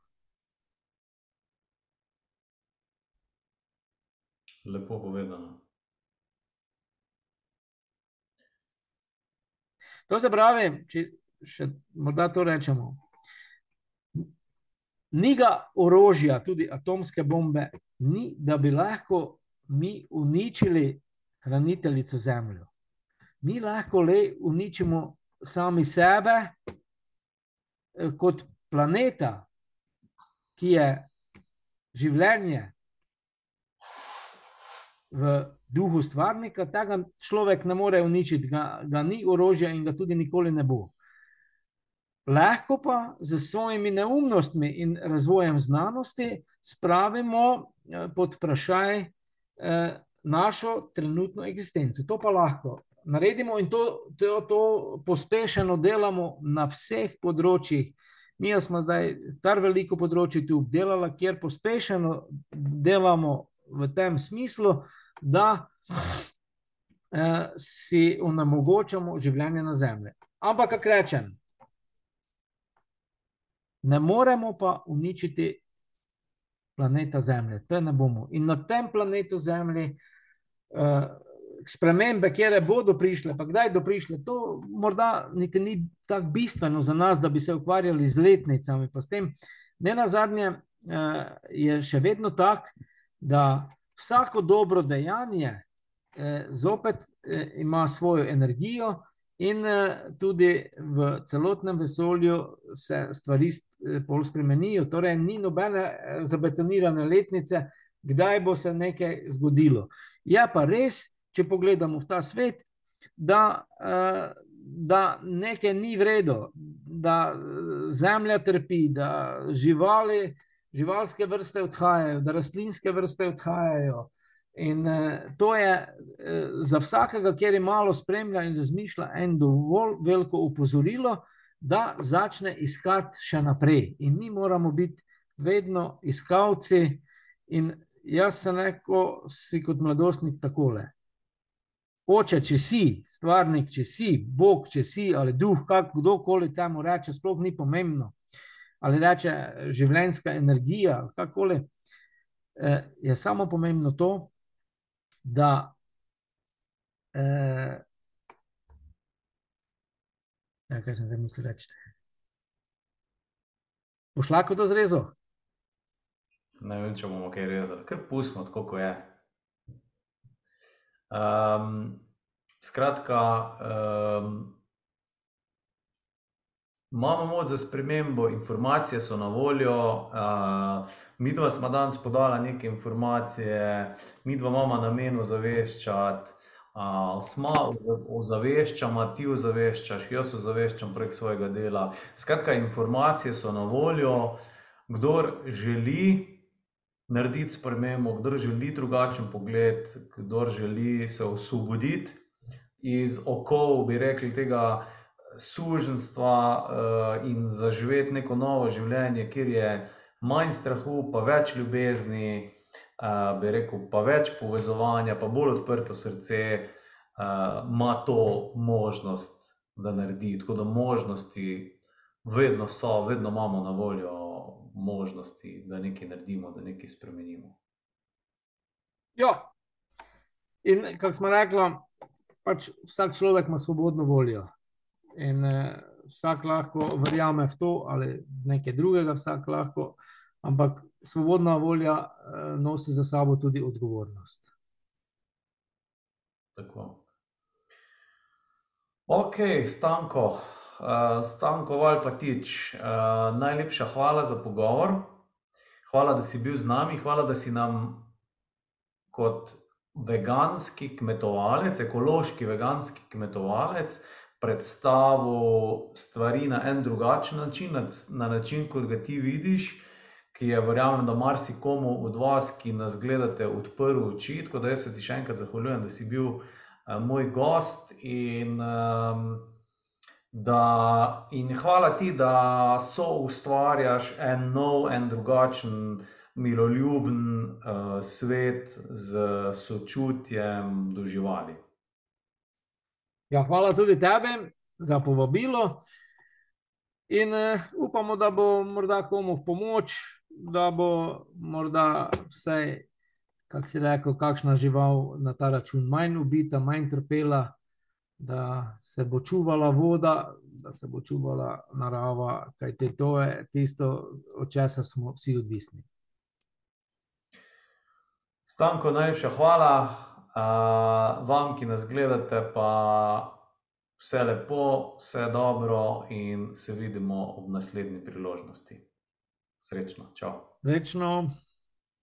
Lepo povedano. To se pravi, če še morda to rečemo. Ni ga orožja, tudi atomske bombe, ni, da bi lahko mi uničili hraniteljico Zemljo mi lahko le uničimo sami sebe, eh, kot planeta, ki je življenje v duhu stvarnika, tega človek ne more uničiti, ga, ga ni orožja in ga tudi nikoli ne bo. lahko pa z svojimi neumnostmi in razvojem znanosti spravimo eh, pod vprašaj eh, našo trenutno eksistenco. To pa lahko naredimo in to, to, to pospešeno delamo na vseh področjih. Mi smo zdaj kar veliko področji tu obdelali, kjer pospešeno delamo v tem smislu, da eh, si onemogočamo življenje na Zemlji. Ampak, kako rečem, ne moremo pa uničiti planeta Zemlje. To ne bomo. In na tem planetu Zemlji. Eh, spremembe, kje bodo prišle, pa kdaj bodo prišle, to morda niti ni tako bistveno za nas, da bi se ukvarjali z letnicami. Ne na zadnje eh, je še vedno tako, da vsako dobro dejanje eh, zopet eh, ima svojo energijo. In tudi v celotnem vesolju se stvari bolj spremenijo, torej ni nobene zabetonirane letnice, kdaj bo se nekaj zgodilo. Je pa res, če pogledamo v ta svet, da, uh, da nekaj ni vredno, da zemlja trpi, da živali, živalske vrste odhajajo, da rastlinske vrste odhajajo. In uh, to je za vsakega, ki je malo spremlja in razmišlja, en dovolj veliko upozorilo, da začne iskati še naprej. In mi moramo biti vedno iskalci. In jaz sem rekel, si kot mladostnik takole. Oče, če si, stvarnik, če si, Bog, če si, ali duh, kako kdorkoli temu reče, sploh ni pomembno. Ali reče življenska energija, kakoli. Eh, je samo pomembno to, da eh, ja, kaj sem zdaj mislil reči. Boš lahko to zrezal? Ne vem, če bomo kaj rezali, ker pustimo tako, kot je. Um, skratka, um, imamo moč za spremembo, informacije so na voljo. Uh, mi dva smo danes podali neke informacije, mi dva imamo namen ozaveščati. Uh, smo ozaveščamo, ti ozaveščaš, jaz ozaveščam prek svojega dela. Skratka, informacije so na voljo. Kdor želi narediti spremembo, kdo želi drugačen pogled, kdo želi se osvoboditi iz okov, bi rekli, tega suženstva uh, in zaživeti neko novo življenje, kjer je manj strahu, pa več ljubezni, uh, bi rekel, pa več povezovanja, pa bolj odprto srce, uh, ima to možnost, da naredi. Tako da možnosti vedno so, vedno imamo na voljo možnosti, da nekaj naredimo, da nekaj spremenimo. Ja, in kako smo rekli, pač vsak človek ima svobodno voljo. In uh, vsak lahko verjame v to ali nekaj drugega, vsak lahko, ampak svobodna volja uh, nosi za sabo tudi odgovornost. Tako. Ok, stanko. Uh, Stanko Valpatič, uh, najlepša hvala za pogovor. Hvala, da si bil z nami, hvala, da si nam kot veganski kmetovalec, ekološki veganski kmetovalec, predstavil stvari na en drugačen način, na, na način, kot ga ti vidiš, ki je, verjamem, da marsikomu od vas, ki nas gledate, odprl oči. Tako da jaz se ti še enkrat zahvaljujem, da si bil uh, moj gost. In, um, Da, in hvala ti, da so ustvarjaš en nov, en drugačen, miroljuben uh, svet z sočutjem do živali. Ja, hvala tudi tebi za povabilo. In uh, upamo, da bo morda komu v pomoč, da bo morda vse, kako si rekel, kakšna žival na ta račun manj ubita, manj trpela da se bo čuvala voda, da se bo čuvala narava, kajte to je tisto, od česa smo vsi odvisni. Stanko, najlepša hvala uh, vam, ki nas gledate, pa vse lepo, vse dobro in se vidimo ob naslednji priložnosti. Srečno, čau. Srečno.